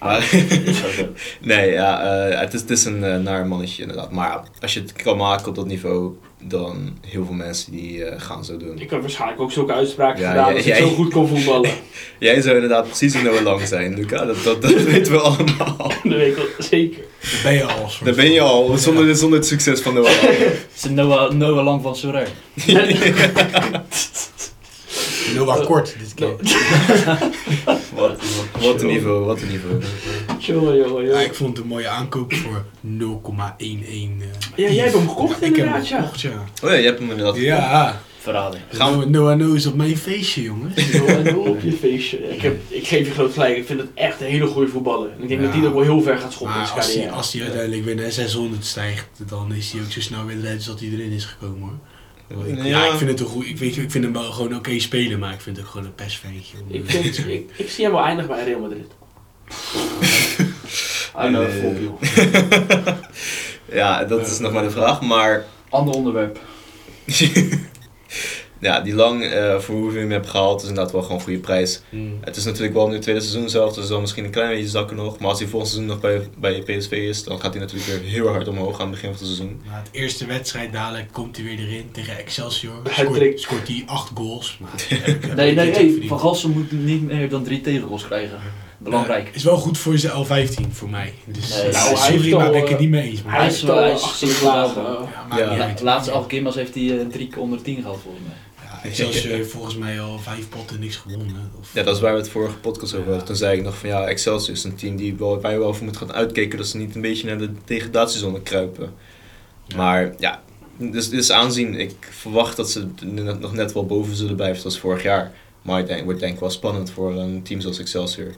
Maar. <laughs> Nee, ja, eh, het, is, het is een eh, naar mannetje inderdaad. Maar als je het kan maken op dat niveau, dan heel veel mensen die eh, gaan zo doen. Ik had waarschijnlijk ook zulke uitspraken Ja, gedaan jij- als ik jij- zo goed kon voetballen. <laughs> Jij zou inderdaad precies een Noah Lang zijn, Luca. Dat, dat, dat <laughs> weten we allemaal. dat weet ik wel zeker. Daar ben je al. Daar ben je al, zonder, zonder het succes van Noah Lang. Het is een Noah, Noah Lang van Sorare. Noah Kort <laughs> Wat, wat een niveau, wat een niveau. Jongen, jongen, Ja, jongen. ik vond het een mooie aankoop voor 0,11. eh, Ja, jij hebt hem gekocht Ik heb hem inderdaad, ja. gekocht, ja. Oh ja, je hebt hem inderdaad Ja, Verrading. Gaan we- Noah No is op mijn feestje, jongens. <laughs> Hoe op je feestje. Ik, heb, ik geef je groot gelijk. Ik vind het echt een hele goede voetballer. En ik denk Ja. dat hij er wel heel ver gaat schoppen in zijn als hij, carrière. als hij uiteindelijk weer naar 600 stijgt, dan is hij ook zo snel weer eruit als dat hij erin is gekomen hoor. Ik- ja, ik vind het een goed. Ik, weet, ik vind hem wel gewoon oké spelen, maar ik vind het ook gewoon een persventje. Ik, vind, ik, ik zie hem wel eindigen bij Real Madrid. <laughs> I know, joh. <laughs> Ja, dat is nog maar de vraag. Maar Ander onderwerp. <laughs> ja, die lang eh, voor hoeveel hem hebt gehaald is inderdaad wel gewoon een goede prijs. Hmm. Het is natuurlijk wel nu het tweede seizoen zelf, dus zal misschien een klein beetje zakken nog. Maar als hij volgend seizoen nog bij, bij PSV is, dan gaat hij natuurlijk weer heel hard omhoog aan het begin van het seizoen. Na het eerste wedstrijd dadelijk komt hij weer erin tegen Excelsior. Scoort, scoort hij acht goals. Maar <laughs> heb heb Nee, nee. Van Gassel moet niet meer dan drie tegengoals krijgen. Belangrijk. Eh, is wel goed voor zijn L15 voor mij. Dus, Nee, nou, hij sorry, maar ben ik het niet mee eens. Maar Hij is wel- wel hij is achtergeslagen. ja, maakt Ja. niet La, uit. laatste elke keer heeft hij eh, drie keer onder de tien gehaald volgens mij. Excelsior heeft volgens mij al vijf potten niks gewonnen. Of, Ja, dat is waar we het vorige podcast over hadden. Toen zei ik nog van ja, Excelsior is een team die wel, waar je wel voor moet gaan uitkijken dat ze niet een beetje naar de degradatiezone kruipen. Ja. Maar ja, dus dit is aanzien. Ik verwacht dat ze nog net wel boven zullen blijven zoals vorig jaar. Maar ik denk, wordt denk ik wel spannend voor een team zoals Excelsior.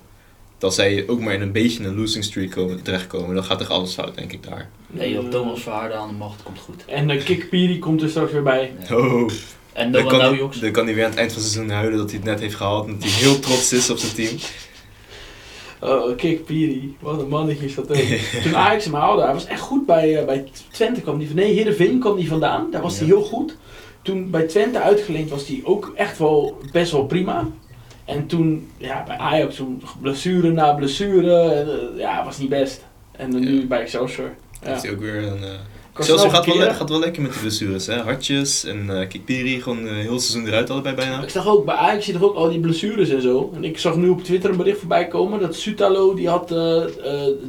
Dat zij ook maar in een beetje een losing streak komen, terechtkomen, dan gaat er alles fout denk ik daar. Nee, joh, Thomas Verhaarden aan de macht komt goed. En uh, Kik Piri komt er straks weer bij. Ja. Oh, En dan kan, hij, dan kan hij weer aan het eind van het seizoen huilen dat hij het net heeft gehaald. En dat hij heel trots is op zijn team. Oh, Kik Piri. Wat een mannetje is dat ook. <laughs> Toen Ajax hem haalde, hij was echt goed bij, eh, bij Twente. Kwam die, van- nee, Heerenveen kwam die vandaan. Daar was hij Ja. heel goed. Toen bij Twente uitgeleend was hij ook echt wel best wel prima. En toen, ja, bij Ajax, toen blessure na blessure. eh, ja, was niet best. En dan nu bij Excelsior. Ja. Heeft hij ook weer een... eh, Excelsior snel gaat wel, gaat wel lekker met de blessures, hè. Hartjes en eh Kikpiri, gewoon heel het seizoen eruit allebei bijna. Ik zag ook bij Ajax zie je toch ook al die blessures en zo. En ik zag nu op Twitter een bericht voorbij komen dat Sutalo die had eh, eh,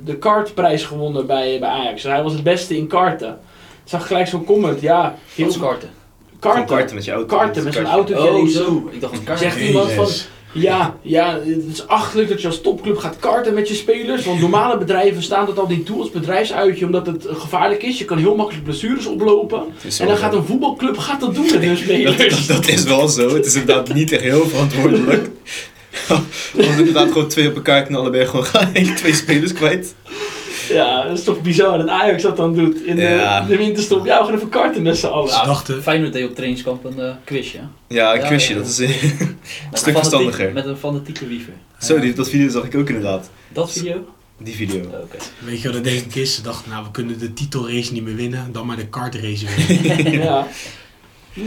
de kartprijs gewonnen bij, bij Ajax. Dus hij was het beste in karten. Ik zag gelijk zo'n comment, ja, heel karten. Karten. karten met je auto. Karten met Kartje. auto. Oh, zo. Ik dacht een kaart. Zegt iemand van. Ja, ja, het is achterlijk dat je als topclub gaat karten met je spelers. Want normale bedrijven staan dat al niet toe als bedrijfsuitje omdat het gevaarlijk is. Je kan heel makkelijk blessures oplopen. En dan gaat een voetbalclub gaat dat doen met hun <laughs> spelers. dat, dat is wel zo. Het is inderdaad niet echt heel verantwoordelijk. <laughs> Als inderdaad gewoon twee op elkaar knallen, allebei gewoon <laughs> gelijk twee spelers kwijt. Ja, dat is toch bizar dat Ajax dat dan doet in de, Ja. de winterstop. Ja, we gaan even karten met z'n allen. Ze dachten, Feyenoord deed op trainingskamp een eh, quizje. Ja, een Ja, quizje, ja. dat is... Met <laughs> Stuk een fanatiek- verstandiger. Met een fanatieke wiever. Zo, die, dat video zag ik ook inderdaad. Dat video? Die video. Oh, Oké. weet je wat dat denk ik is? Ze dachten, nou we kunnen de titelrace niet meer winnen, dan maar de kartrace <laughs> winnen. Ja.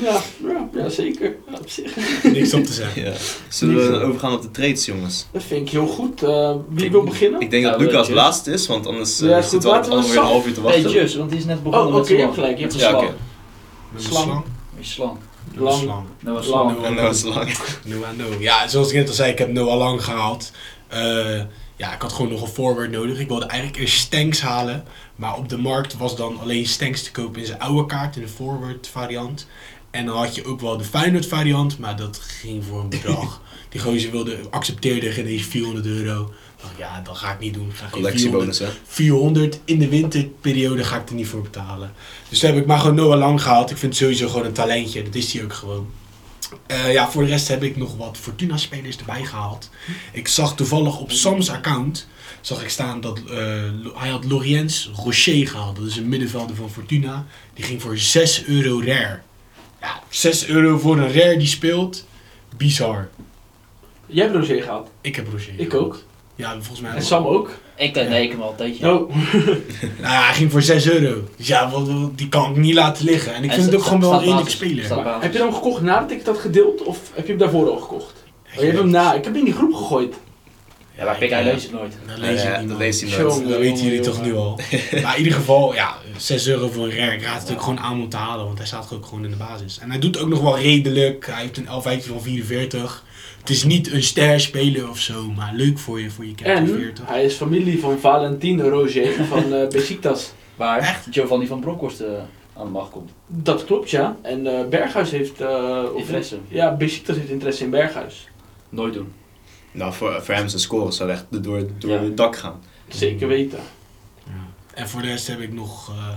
Ja, ja, ja, zeker. Ja, op zich. Niks op te zeggen. Ja. Zullen we overgaan op de trades, jongens? Dat vind ik heel goed. Eh, wie wil beginnen? Ik denk dat Lucas Just. laatst is, want anders eh Ja, is zitten we weer een half uur te wachten. Just, want die is net begonnen Oh, met oké, zijn je hebt slang. gelijk, je hebt slang. Een Slang. slang. Je slang. Lang. slang. Dat was Lang. slang. En dat was lang. Noah No. Ja, zoals ik net al zei, ik heb Noah Lang gehaald. Eh, ja, ik had gewoon nog een forward nodig. Ik wilde eigenlijk eerst Stanks halen. Maar op de markt was dan alleen Stanks te kopen in zijn oude kaart, in de forward variant. En dan had je ook wel de Feyenoord variant, maar dat ging voor een bedrag. <laughs> Die gozer wilde, accepteerde geen eens 400 euro. Dacht, ja, dat ga ik niet doen. Ik ga geen 400 Collectiebonus, hè? 400 in de winterperiode ga ik er niet voor betalen. Dus toen heb ik maar gewoon Noah Lang gehaald. Ik vind het sowieso gewoon een talentje. Dat is hij ook gewoon. Eh, ja, voor de rest heb ik nog wat Fortuna-spelers erbij gehaald. Ik zag toevallig op Sam's account zag ik staan dat eh, hij had Loriens Rocher gehaald. Dat is een middenvelder van Fortuna. Die ging voor 6 euro rare. Ja, 6 euro voor een rare die speelt. Bizar. Jij hebt Roger gehaald. Ik heb Rocher. Ik ook. Ja, volgens mij En. Sam ook. Ik dacht, nee, ik heb hem al een tijdje. Oh, <laughs> Nou ja, hij ging voor 6 euro. Dus ja, wat- wat- die kan ik niet laten liggen. En ik En vind het ook gewoon wel een basis. speler. Heb je hem gekocht nadat ik had gedeeld? Of heb je hem daarvoor al gekocht? Oh, je hebt hem na. Ik heb hem in die groep gegooid. Ja, maar Pik, hij leest het nooit. Dat lees ik Ja, niet, dat leest hij nooit. Dat weten jullie toch nu al. <laughs> maar in ieder geval, ja, 6 euro voor een rare. Ik raad het ook gewoon aan om te halen, want hij staat ook gewoon in de basis. En hij doet ook nog wel redelijk. Hij heeft een L15 van 44. Het is niet een ster speler of zo, maar leuk voor je, voor je En 40. hij is familie van Valentin Roger <laughs> van eh Besiktas. Waar Echt? Giovanni van Bronckhorst eh, aan de macht komt. Dat klopt, ja. En eh, Berghuis heeft... eh, of- Interesse. Ja, Besiktas heeft interesse in Berghuis. Nooit doen. Nou, voor, voor hem zijn score zou echt door, door Ja. het dak gaan. Zeker weten. Ja. En voor de rest heb ik nog, eh,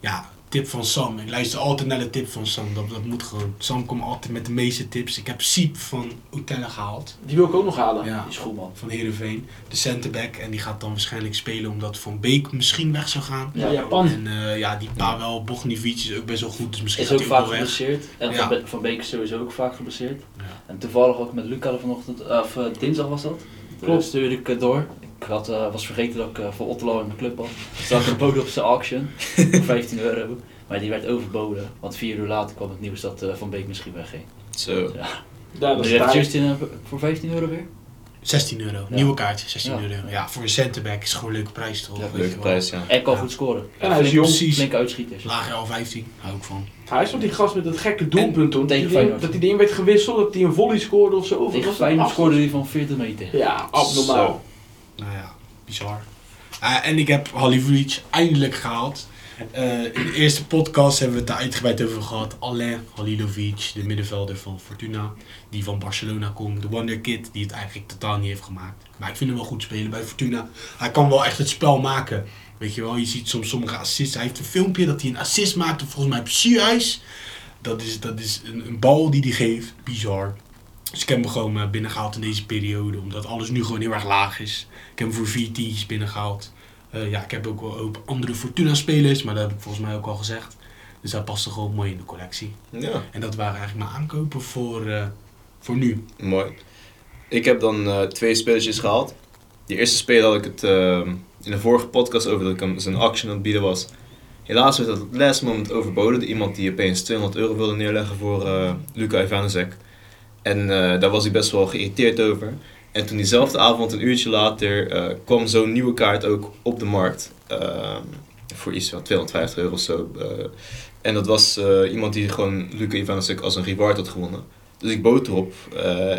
ja, tip van Sam. Ik luister altijd naar de tip van Sam. Dat, dat moet gewoon. Sam komt altijd met de meeste tips. Ik heb Siep van Utella gehaald. Die wil ik ook nog halen. Ja. Die is goed man. Van Heerenveen. De centerback. En die gaat dan waarschijnlijk spelen omdat Van Beek misschien weg zou gaan. Ja, Ja. Japan. En eh, ja, die Pavel Bognivic is ook best wel goed. Dus misschien Is gaat ook hij ook vaak wel weg. geblesseerd. En Ja. Van, Be van Beek is sowieso ook vaak geblesseerd. Ja. En toevallig ook met Luca vanochtend, of eh, dinsdag was dat. Klopt. Stuurde ik het door. Ik had, eh, was vergeten dat ik eh, voor Otterlo in mijn club had. Zat een boden op zijn auction <laughs> voor 15 euro. Maar die werd overboden. Want vier uur later kwam het nieuws dat eh, Van Beek misschien wegging. Zo. Ja. Ja, dat Dus is je hebt taai. Justin voor 15 euro weer? 16 euro. Ja. Nieuwe kaartje, 16 Ja. euro. Ja, voor een centerback is gewoon een leuke prijs toch? Ja, Weet je Leuke wel. prijs, ja. En kan Ja. goed scoren. En hij is Flink- jong. Flinke uitschieters. Lager al 15, hou ik van. Hij is toch die gast met dat gekke doelpunt toen? Dat dat die ding werd gewisseld, dat hij een volley scoorde of zo. Tegen was dat Feyenoord af- scoorde hij van 40 meter. Ja, abnormaal. Nou ja, bizar. Eh, en ik heb Halilovic eindelijk gehaald. Eh, in de eerste podcast hebben we het daar uitgebreid over gehad. Alain Halilovic, de middenvelder van Fortuna. Die van Barcelona komt. De wonderkid die het eigenlijk totaal niet heeft gemaakt. Maar ik vind hem wel goed spelen bij Fortuna. Hij kan wel echt het spel maken. Weet je wel, je ziet soms sommige assists. Hij heeft een filmpje dat hij een assist maakt. Volgens mij op Sierhuis. Dat is, dat is een, een bal die hij geeft. Bizar. Dus ik heb hem gewoon eh, binnengehaald in deze periode. Omdat alles nu gewoon heel erg laag is. Ik heb hem voor vier tientjes binnengehaald. Eh, ja, ik heb ook wel ook andere Fortuna-spelers, maar dat heb ik volgens mij ook al gezegd. Dus dat past er gewoon mooi in de collectie. Ja, En dat waren eigenlijk mijn aankopen voor, eh, voor nu. mooi. Ik heb dan twee spelertjes gehaald. Die eerste speler had ik het in de vorige podcast over dat ik hem zijn action aan het bieden was. Helaas werd dat het last moment overboden. door Iemand die opeens 200 euro wilde neerleggen voor Luca Ivanezek. En eh, daar was hij best wel geïrriteerd over. En toen diezelfde avond, een uurtje later, eh, kwam zo'n nieuwe kaart ook op de markt. eh, voor iets van 250 euro of zo. eh. en dat was iemand die gewoon Luca Ivanezek als een reward had gewonnen. Dus ik bood erop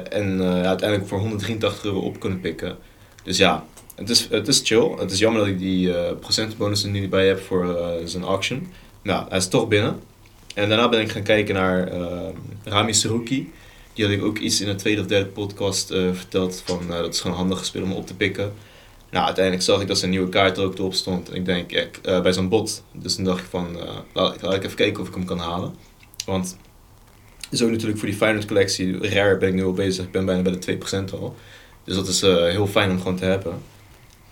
en uiteindelijk voor 183 euro op kunnen pikken. Dus ja, het is, het is chill. Het is jammer dat ik die procentenbonus er niet bij heb voor zijn auction. Ja, hij is toch binnen. En daarna ben ik gaan kijken naar eh, Rami Seruki. Die had ik ook iets in de tweede of derde podcast eh, verteld. Van, eh, dat is gewoon handig gespeeld om op te pikken. Nou, uiteindelijk zag ik dat zijn nieuwe kaart er ook erop stond. En ik denk, ja, eh, bij zo'n bot. Dus toen dacht ik van, laat, ik- even kijken of ik hem kan halen. Want zo natuurlijk voor die Feyenoord collectie, rare ben ik nu al bezig. Ik ben bijna bij de 2% al. Dus dat is heel fijn om gewoon te hebben.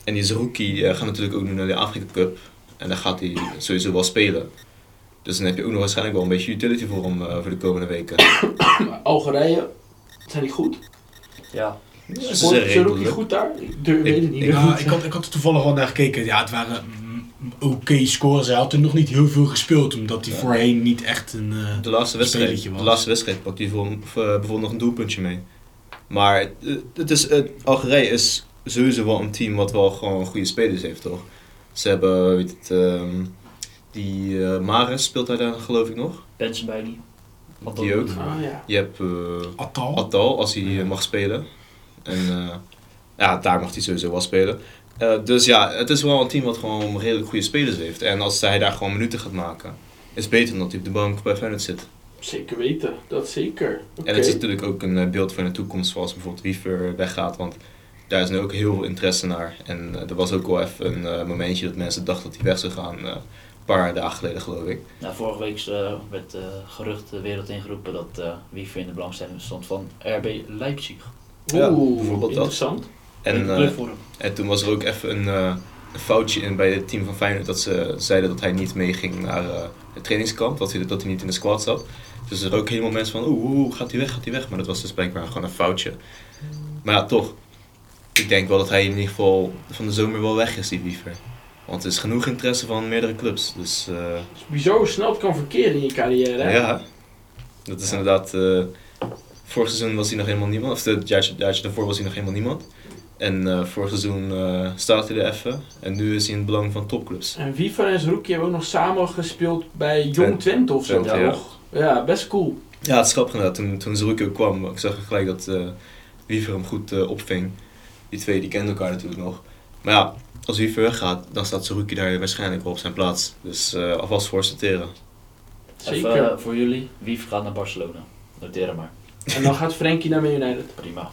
En die Zerouki gaat natuurlijk ook nu naar de Afrika Cup. En daar gaat hij sowieso wel spelen. Dus dan heb je ook nog waarschijnlijk wel een beetje utility voor hem eh, voor de komende weken. <coughs> Algerije, zijn die goed? Ja. Ja, ze zijn redelijk. goed daar? Ik durf, weet het niet. Ik, ja, <laughs> ik, had, ik had er toevallig wel naar gekeken. Ja, het waren mm, oké scores. Hij had er nog niet heel veel gespeeld, omdat hij Ja. voorheen niet echt een... eh, De laatste wedstrijd, was. de laatste wedstrijd pakt hij voor, eh, bijvoorbeeld nog een doelpuntje mee. Maar het, het is, het, Algerije is sowieso wel een team wat wel gewoon goede spelers heeft, toch? Ze hebben, weet het, ehm, die eh Maris speelt hij daar geloof ik nog. Benson Die dan- ook. Ah, ja. Je hebt eh, Atal. Atal, als hij mag spelen. En eh, ja, daar mag hij sowieso wel spelen. Eh, dus ja, het is wel een team wat gewoon redelijk goede spelers heeft. En als hij daar gewoon minuten gaat maken, is het beter dan dat hij op de bank bij Feyenoord zit. Zeker weten, dat zeker. Oké. En het is natuurlijk ook een beeld van de toekomst, zoals bijvoorbeeld Wiever weggaat, want daar is nu ook heel veel interesse naar. En er was ook wel even een momentje dat mensen dachten dat hij weg zou gaan, eh, paar dagen geleden geloof ik. Nou, vorige week eh, werd eh, gerucht de wereld ingeroepen dat eh Wiever in de belangstelling stond van RB Leipzig. Ja, Oeh, bijvoorbeeld dat. interessant. En, eh, en toen was er ook even een, eh, een foutje in bij het team van Feyenoord dat ze zeiden dat hij niet meeging naar eh, het trainingskamp, dat hij, dat hij niet in de squad zat. Dus er ook helemaal mensen van, oeh, oeh, gaat hij weg, gaat hij weg? Maar dat was dus blijkbaar gewoon een foutje. Maar ja, toch. Ik denk wel dat hij in ieder geval van de zomer wel weg is, die Wiever. Want er is genoeg interesse van meerdere clubs. Dus eh, Het is bizar hoe snel het kan verkeren in je carrière. hè? ja, dat is inderdaad... eh vorig seizoen was hij nog helemaal niemand. Of het jaartje, daarvoor was hij nog helemaal niemand. En eh vorig seizoen eh staat hij er even. En nu is hij in het belang van topclubs. En Viva en Zerouki hebben ook nog samen gespeeld bij Jong Twente. Twente of zo. Twente, ja. toch? Ja, best cool. Ja, het is grappig inderdaad. Toen, toen Zerouki ook kwam, ik zag gelijk dat eh Wiever hem goed eh, opving. Die twee die kenden elkaar natuurlijk nog. Maar ja, als Wiever weggaat, dan staat Zerouki daar waarschijnlijk wel op zijn plaats. Dus eh, alvast voor sorteren. Zeker. Even eh, voor jullie, Wiever gaat naar Barcelona. Noteer maar. En dan gaat Frenkie naar Man United. Prima.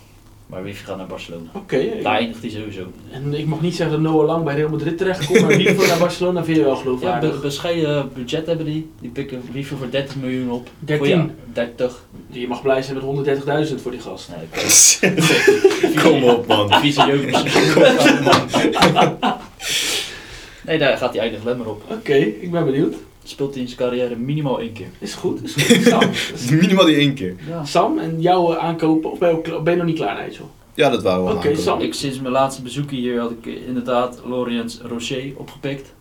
Maar wifi gaat naar Barcelona. Oké. Daar eindigt hij sowieso. En ik mag niet zeggen dat Noah Lang bij Real Madrid terechtkomt, maar Wifi naar Barcelona vind je wel Ja, geloofwaardig. be bescheiden budget hebben die. Die pikken wifi voor 30 miljoen op. 13. Goeie, 30. Je mag blij zijn met 130.000 voor die gast. Nee, <laughs> Kom op man. <laughs> Vieze jokers. <laughs> Nee, daar gaat hij eindigen, let maar op. Oké, ik ben benieuwd. Speelt hij in zijn carrière minimaal één keer. Is goed, is goed. Sam, <laughs> Minimaal die één keer. Ja. Sam en jouw eh, aankopen, of ben je, ben je nog niet klaar, Nigel? Ja, dat waren we wel Oké. Sam. Ik, sinds mijn laatste bezoek hier had ik eh, inderdaad Lorient's Rocher opgepikt.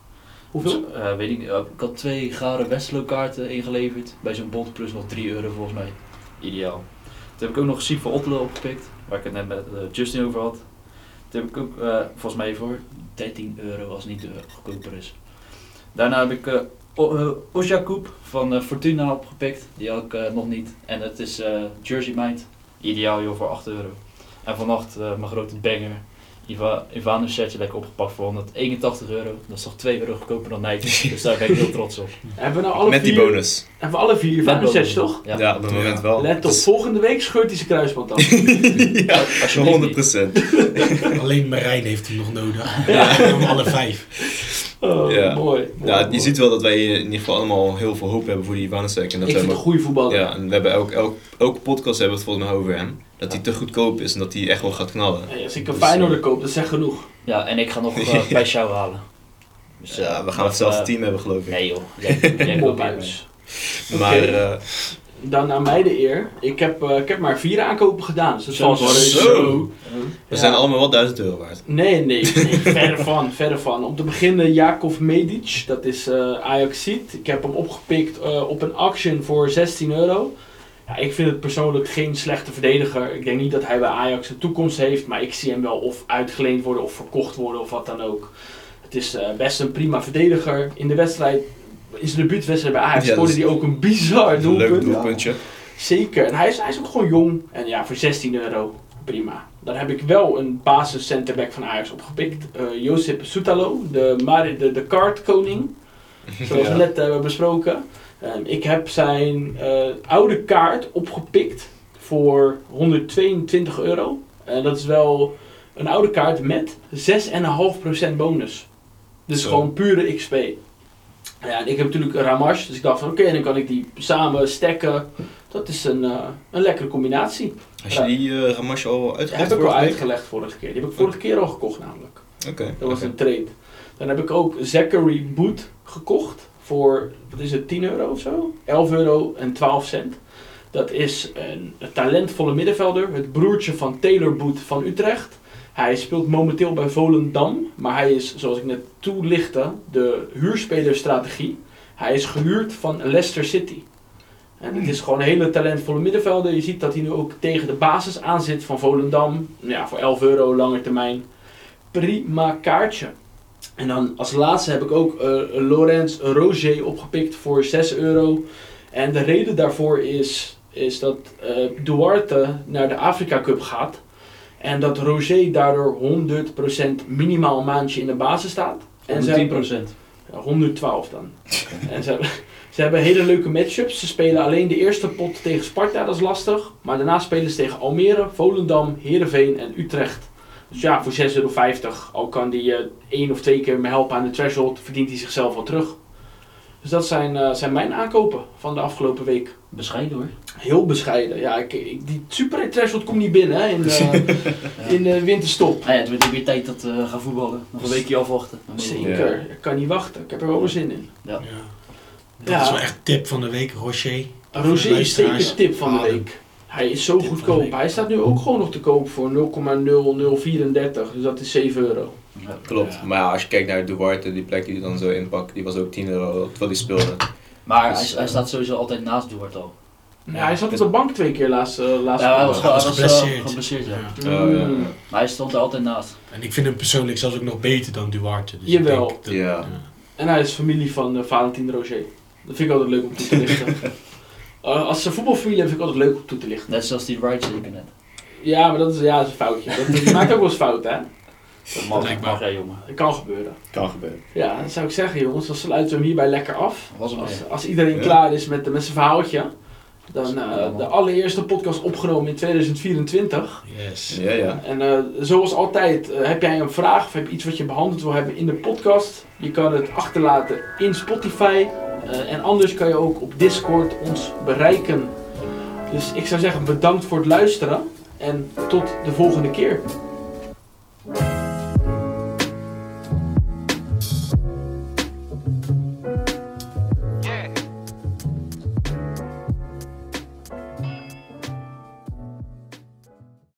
Hoeveel? Eh, weet ik, niet. ik had twee gare Westlo kaarten ingeleverd. Bij zo'n bond plus nog 3 euro volgens mij. Ideaal. Toen heb ik ook nog Siep van Ottelen opgepikt. Waar ik het net met Justin over had. Toen heb ik ook eh, volgens mij voor 13 euro als het niet uh, goedkoper is. Daarna heb ik uh, Ojakoub van uh, Fortuna opgepikt. Die had ik uh, nog niet. En het is uh, Jersey Mind. Ideaal joh voor 8 euro. En vannacht uh, mijn grote banger. Iva, Ivanovic lekker opgepakt voor 181 euro. Dat is toch 2 euro goedkoper dan Nike. <laughs> dus daar ben ik heel trots op. Hebben we nou alle Met vier, die bonus. Hebben we alle vier Ivanovic toch? Ja, Ja, op het moment wel. Let op, Dus- volgende week scheurt hij zijn kruisband af. <laughs> ja, Alsjeblieft 100%. niet. <laughs> Alleen Marijn heeft hem nog nodig. Ja. Om alle vijf. Oh, Ja. mooi. mooi, Ja, je mooi. ziet wel dat wij in ieder geval allemaal heel veel hoop hebben voor die Ivanesek. En dat Ik vind een goede voetballer. Ja, en we hebben elk, elk, elke podcast hebben we het volgens mij over hem. Dat hij te goedkoop is en dat hij echt wel gaat knallen. Hey, als ik een Dus, Feyenoorder eh, koop, dat is echt genoeg. Ja, en ik ga nog <laughs> uh, bij jou halen. Dus, Ja, eh, we gaan dat, hetzelfde eh, team hebben geloof ik. Nee joh, jij, jij <laughs> koopt. Maar eh, Dan aan mij de eer. Ik heb, eh, ik heb maar vier aankopen gedaan, dus dat Zo, valt wel reuze. zo. we Ja. zijn allemaal wel 1000 euro waard. Nee, nee, nee <laughs> verre van, verre van. Om te beginnen Jakov Medic, dat is eh Ajaxiet. Ik heb hem opgepikt eh, op een auction voor 16 euro. Ja, ik vind het persoonlijk geen slechte verdediger. Ik denk niet dat hij bij Ajax een toekomst heeft, maar ik zie hem wel of uitgeleend worden of verkocht worden of wat dan ook. Het is eh, best een prima verdediger. In de wedstrijd, in zijn debuutwedstrijd bij Ajax, scoorde is- hij ook een bizar doelpunt. leuk doelpuntje. Zeker. En hij is, hij is ook gewoon jong. En ja, voor 16 euro, prima. Dan heb ik wel een basis centerback van Ajax opgepikt. eh Josip Soutalo, de, Mari- de, de kaartkoning. <laughs> Zoals we Ja. net hebben besproken. Ehm, ik heb zijn eh, oude kaart opgepikt voor 122 euro. En dat is wel een oude kaart met 6,5% bonus. Dus Zo. gewoon pure XP. Ja, en ik heb natuurlijk een Ramash, dus ik dacht van oké, dan kan ik die samen stacken. Dat is een, eh, een lekkere combinatie. Als je die uh, Ramash al Dat uitgelegd heb ik al uitgelegd vorige keer. Die heb ik vorige keer al gekocht namelijk. Oké. Dat was een trade. Dan heb ik ook Zachary Boot gekocht voor, wat is het, 10 euro of zo? 11 euro en 12 cent. Dat is een, een talentvolle middenvelder, het broertje van Taylor Boot van Utrecht. Hij speelt momenteel bij Volendam, maar hij is, zoals ik net toelichtte, de huurspelerstrategie. Hij is gehuurd van Leicester City. Het is gewoon een hele talentvolle middenvelder. Je ziet dat hij nu ook tegen de basis aan zit van Volendam. Ja, voor 11 euro lange termijn. Prima kaartje. En dan als laatste heb ik ook eh Lorenz Roger opgepikt voor 6 euro. En de reden daarvoor is, is dat eh, Duarte naar de Afrika Cup gaat. En dat Roger daardoor 100% minimaal een maandje in de basis staat. En ze hebben- 10%. ja, 112 dan. En ze hebben, ze hebben hele leuke matchups. Ze spelen alleen de eerste pot tegen Sparta, dat is lastig. Maar daarna spelen ze tegen Almere, Volendam, Heerenveen en Utrecht. Dus ja, voor 6,50 euro, al kan die eh, één of twee keer me helpen aan de threshold, verdient hij zichzelf wel terug. Dus dat zijn, eh, zijn mijn aankopen van de afgelopen week. Bescheiden hoor. Heel bescheiden. Ja, ik, ik- die super threshold komt niet binnen hè, in, de, <laughs> in de winterstop. Nou ja, het wordt weer tijd dat we gaan voetballen. Nog een weekje afwachten. Zeker, ik kan niet wachten. Ik heb er wel weer zin in. Ja. Dat Ja. is wel echt tip van de week, Rocher. Roger is zeker tip van de week. Hij is zo goedkoop. Hij staat nu ook gewoon nog te koop voor 0,0034. Dus dat is 7 euro. Ja. Klopt. Ja. Maar ja, als je kijkt naar Duarte, die plek die hij dan zo inpakt, die was ook 10 euro terwijl hij speelde. Maar Dus, hij, hij eh, staat sowieso altijd naast Duarte al. Ja, hij zat op de bank twee keer laatst. eh, laatst Ja, hij was, geblesseerd. geblesseerd. Ja. Ja. Oh. Mm. Maar hij stond er altijd naast. En ik vind hem persoonlijk zelfs ook nog beter dan Duarte. Dus Jawel. Ik denk dat- Ja. En hij is familie van eh, Valentin Roger. Dat vind ik altijd leuk om toe te lichten. <laughs> Eh, als ze voetbalfamilie hebben, vind ik altijd leuk om toe te lichten. Net zoals die Wright zeker net. Ja, maar dat is, ja, dat is een foutje. Dat, die maakt ook wel eens fout, hè? Dat mag, mag jongen. Dat kan gebeuren. Kan gebeuren. Ja, dan zou ik zeggen, jongens, dan sluiten we hem hierbij lekker af. Was Als, als iedereen Ja. klaar is met, met zijn verhaaltje. Dan, eh, de allereerste podcast opgenomen in 2024. Yes. Ja, ja. En eh, zoals altijd, eh, heb jij een vraag of heb je iets wat je behandeld wil hebben in de podcast? Je kan het achterlaten in Spotify. eh, en anders kan je ook op Discord ons bereiken. Dus ik zou zeggen bedankt voor het luisteren. En tot de volgende keer.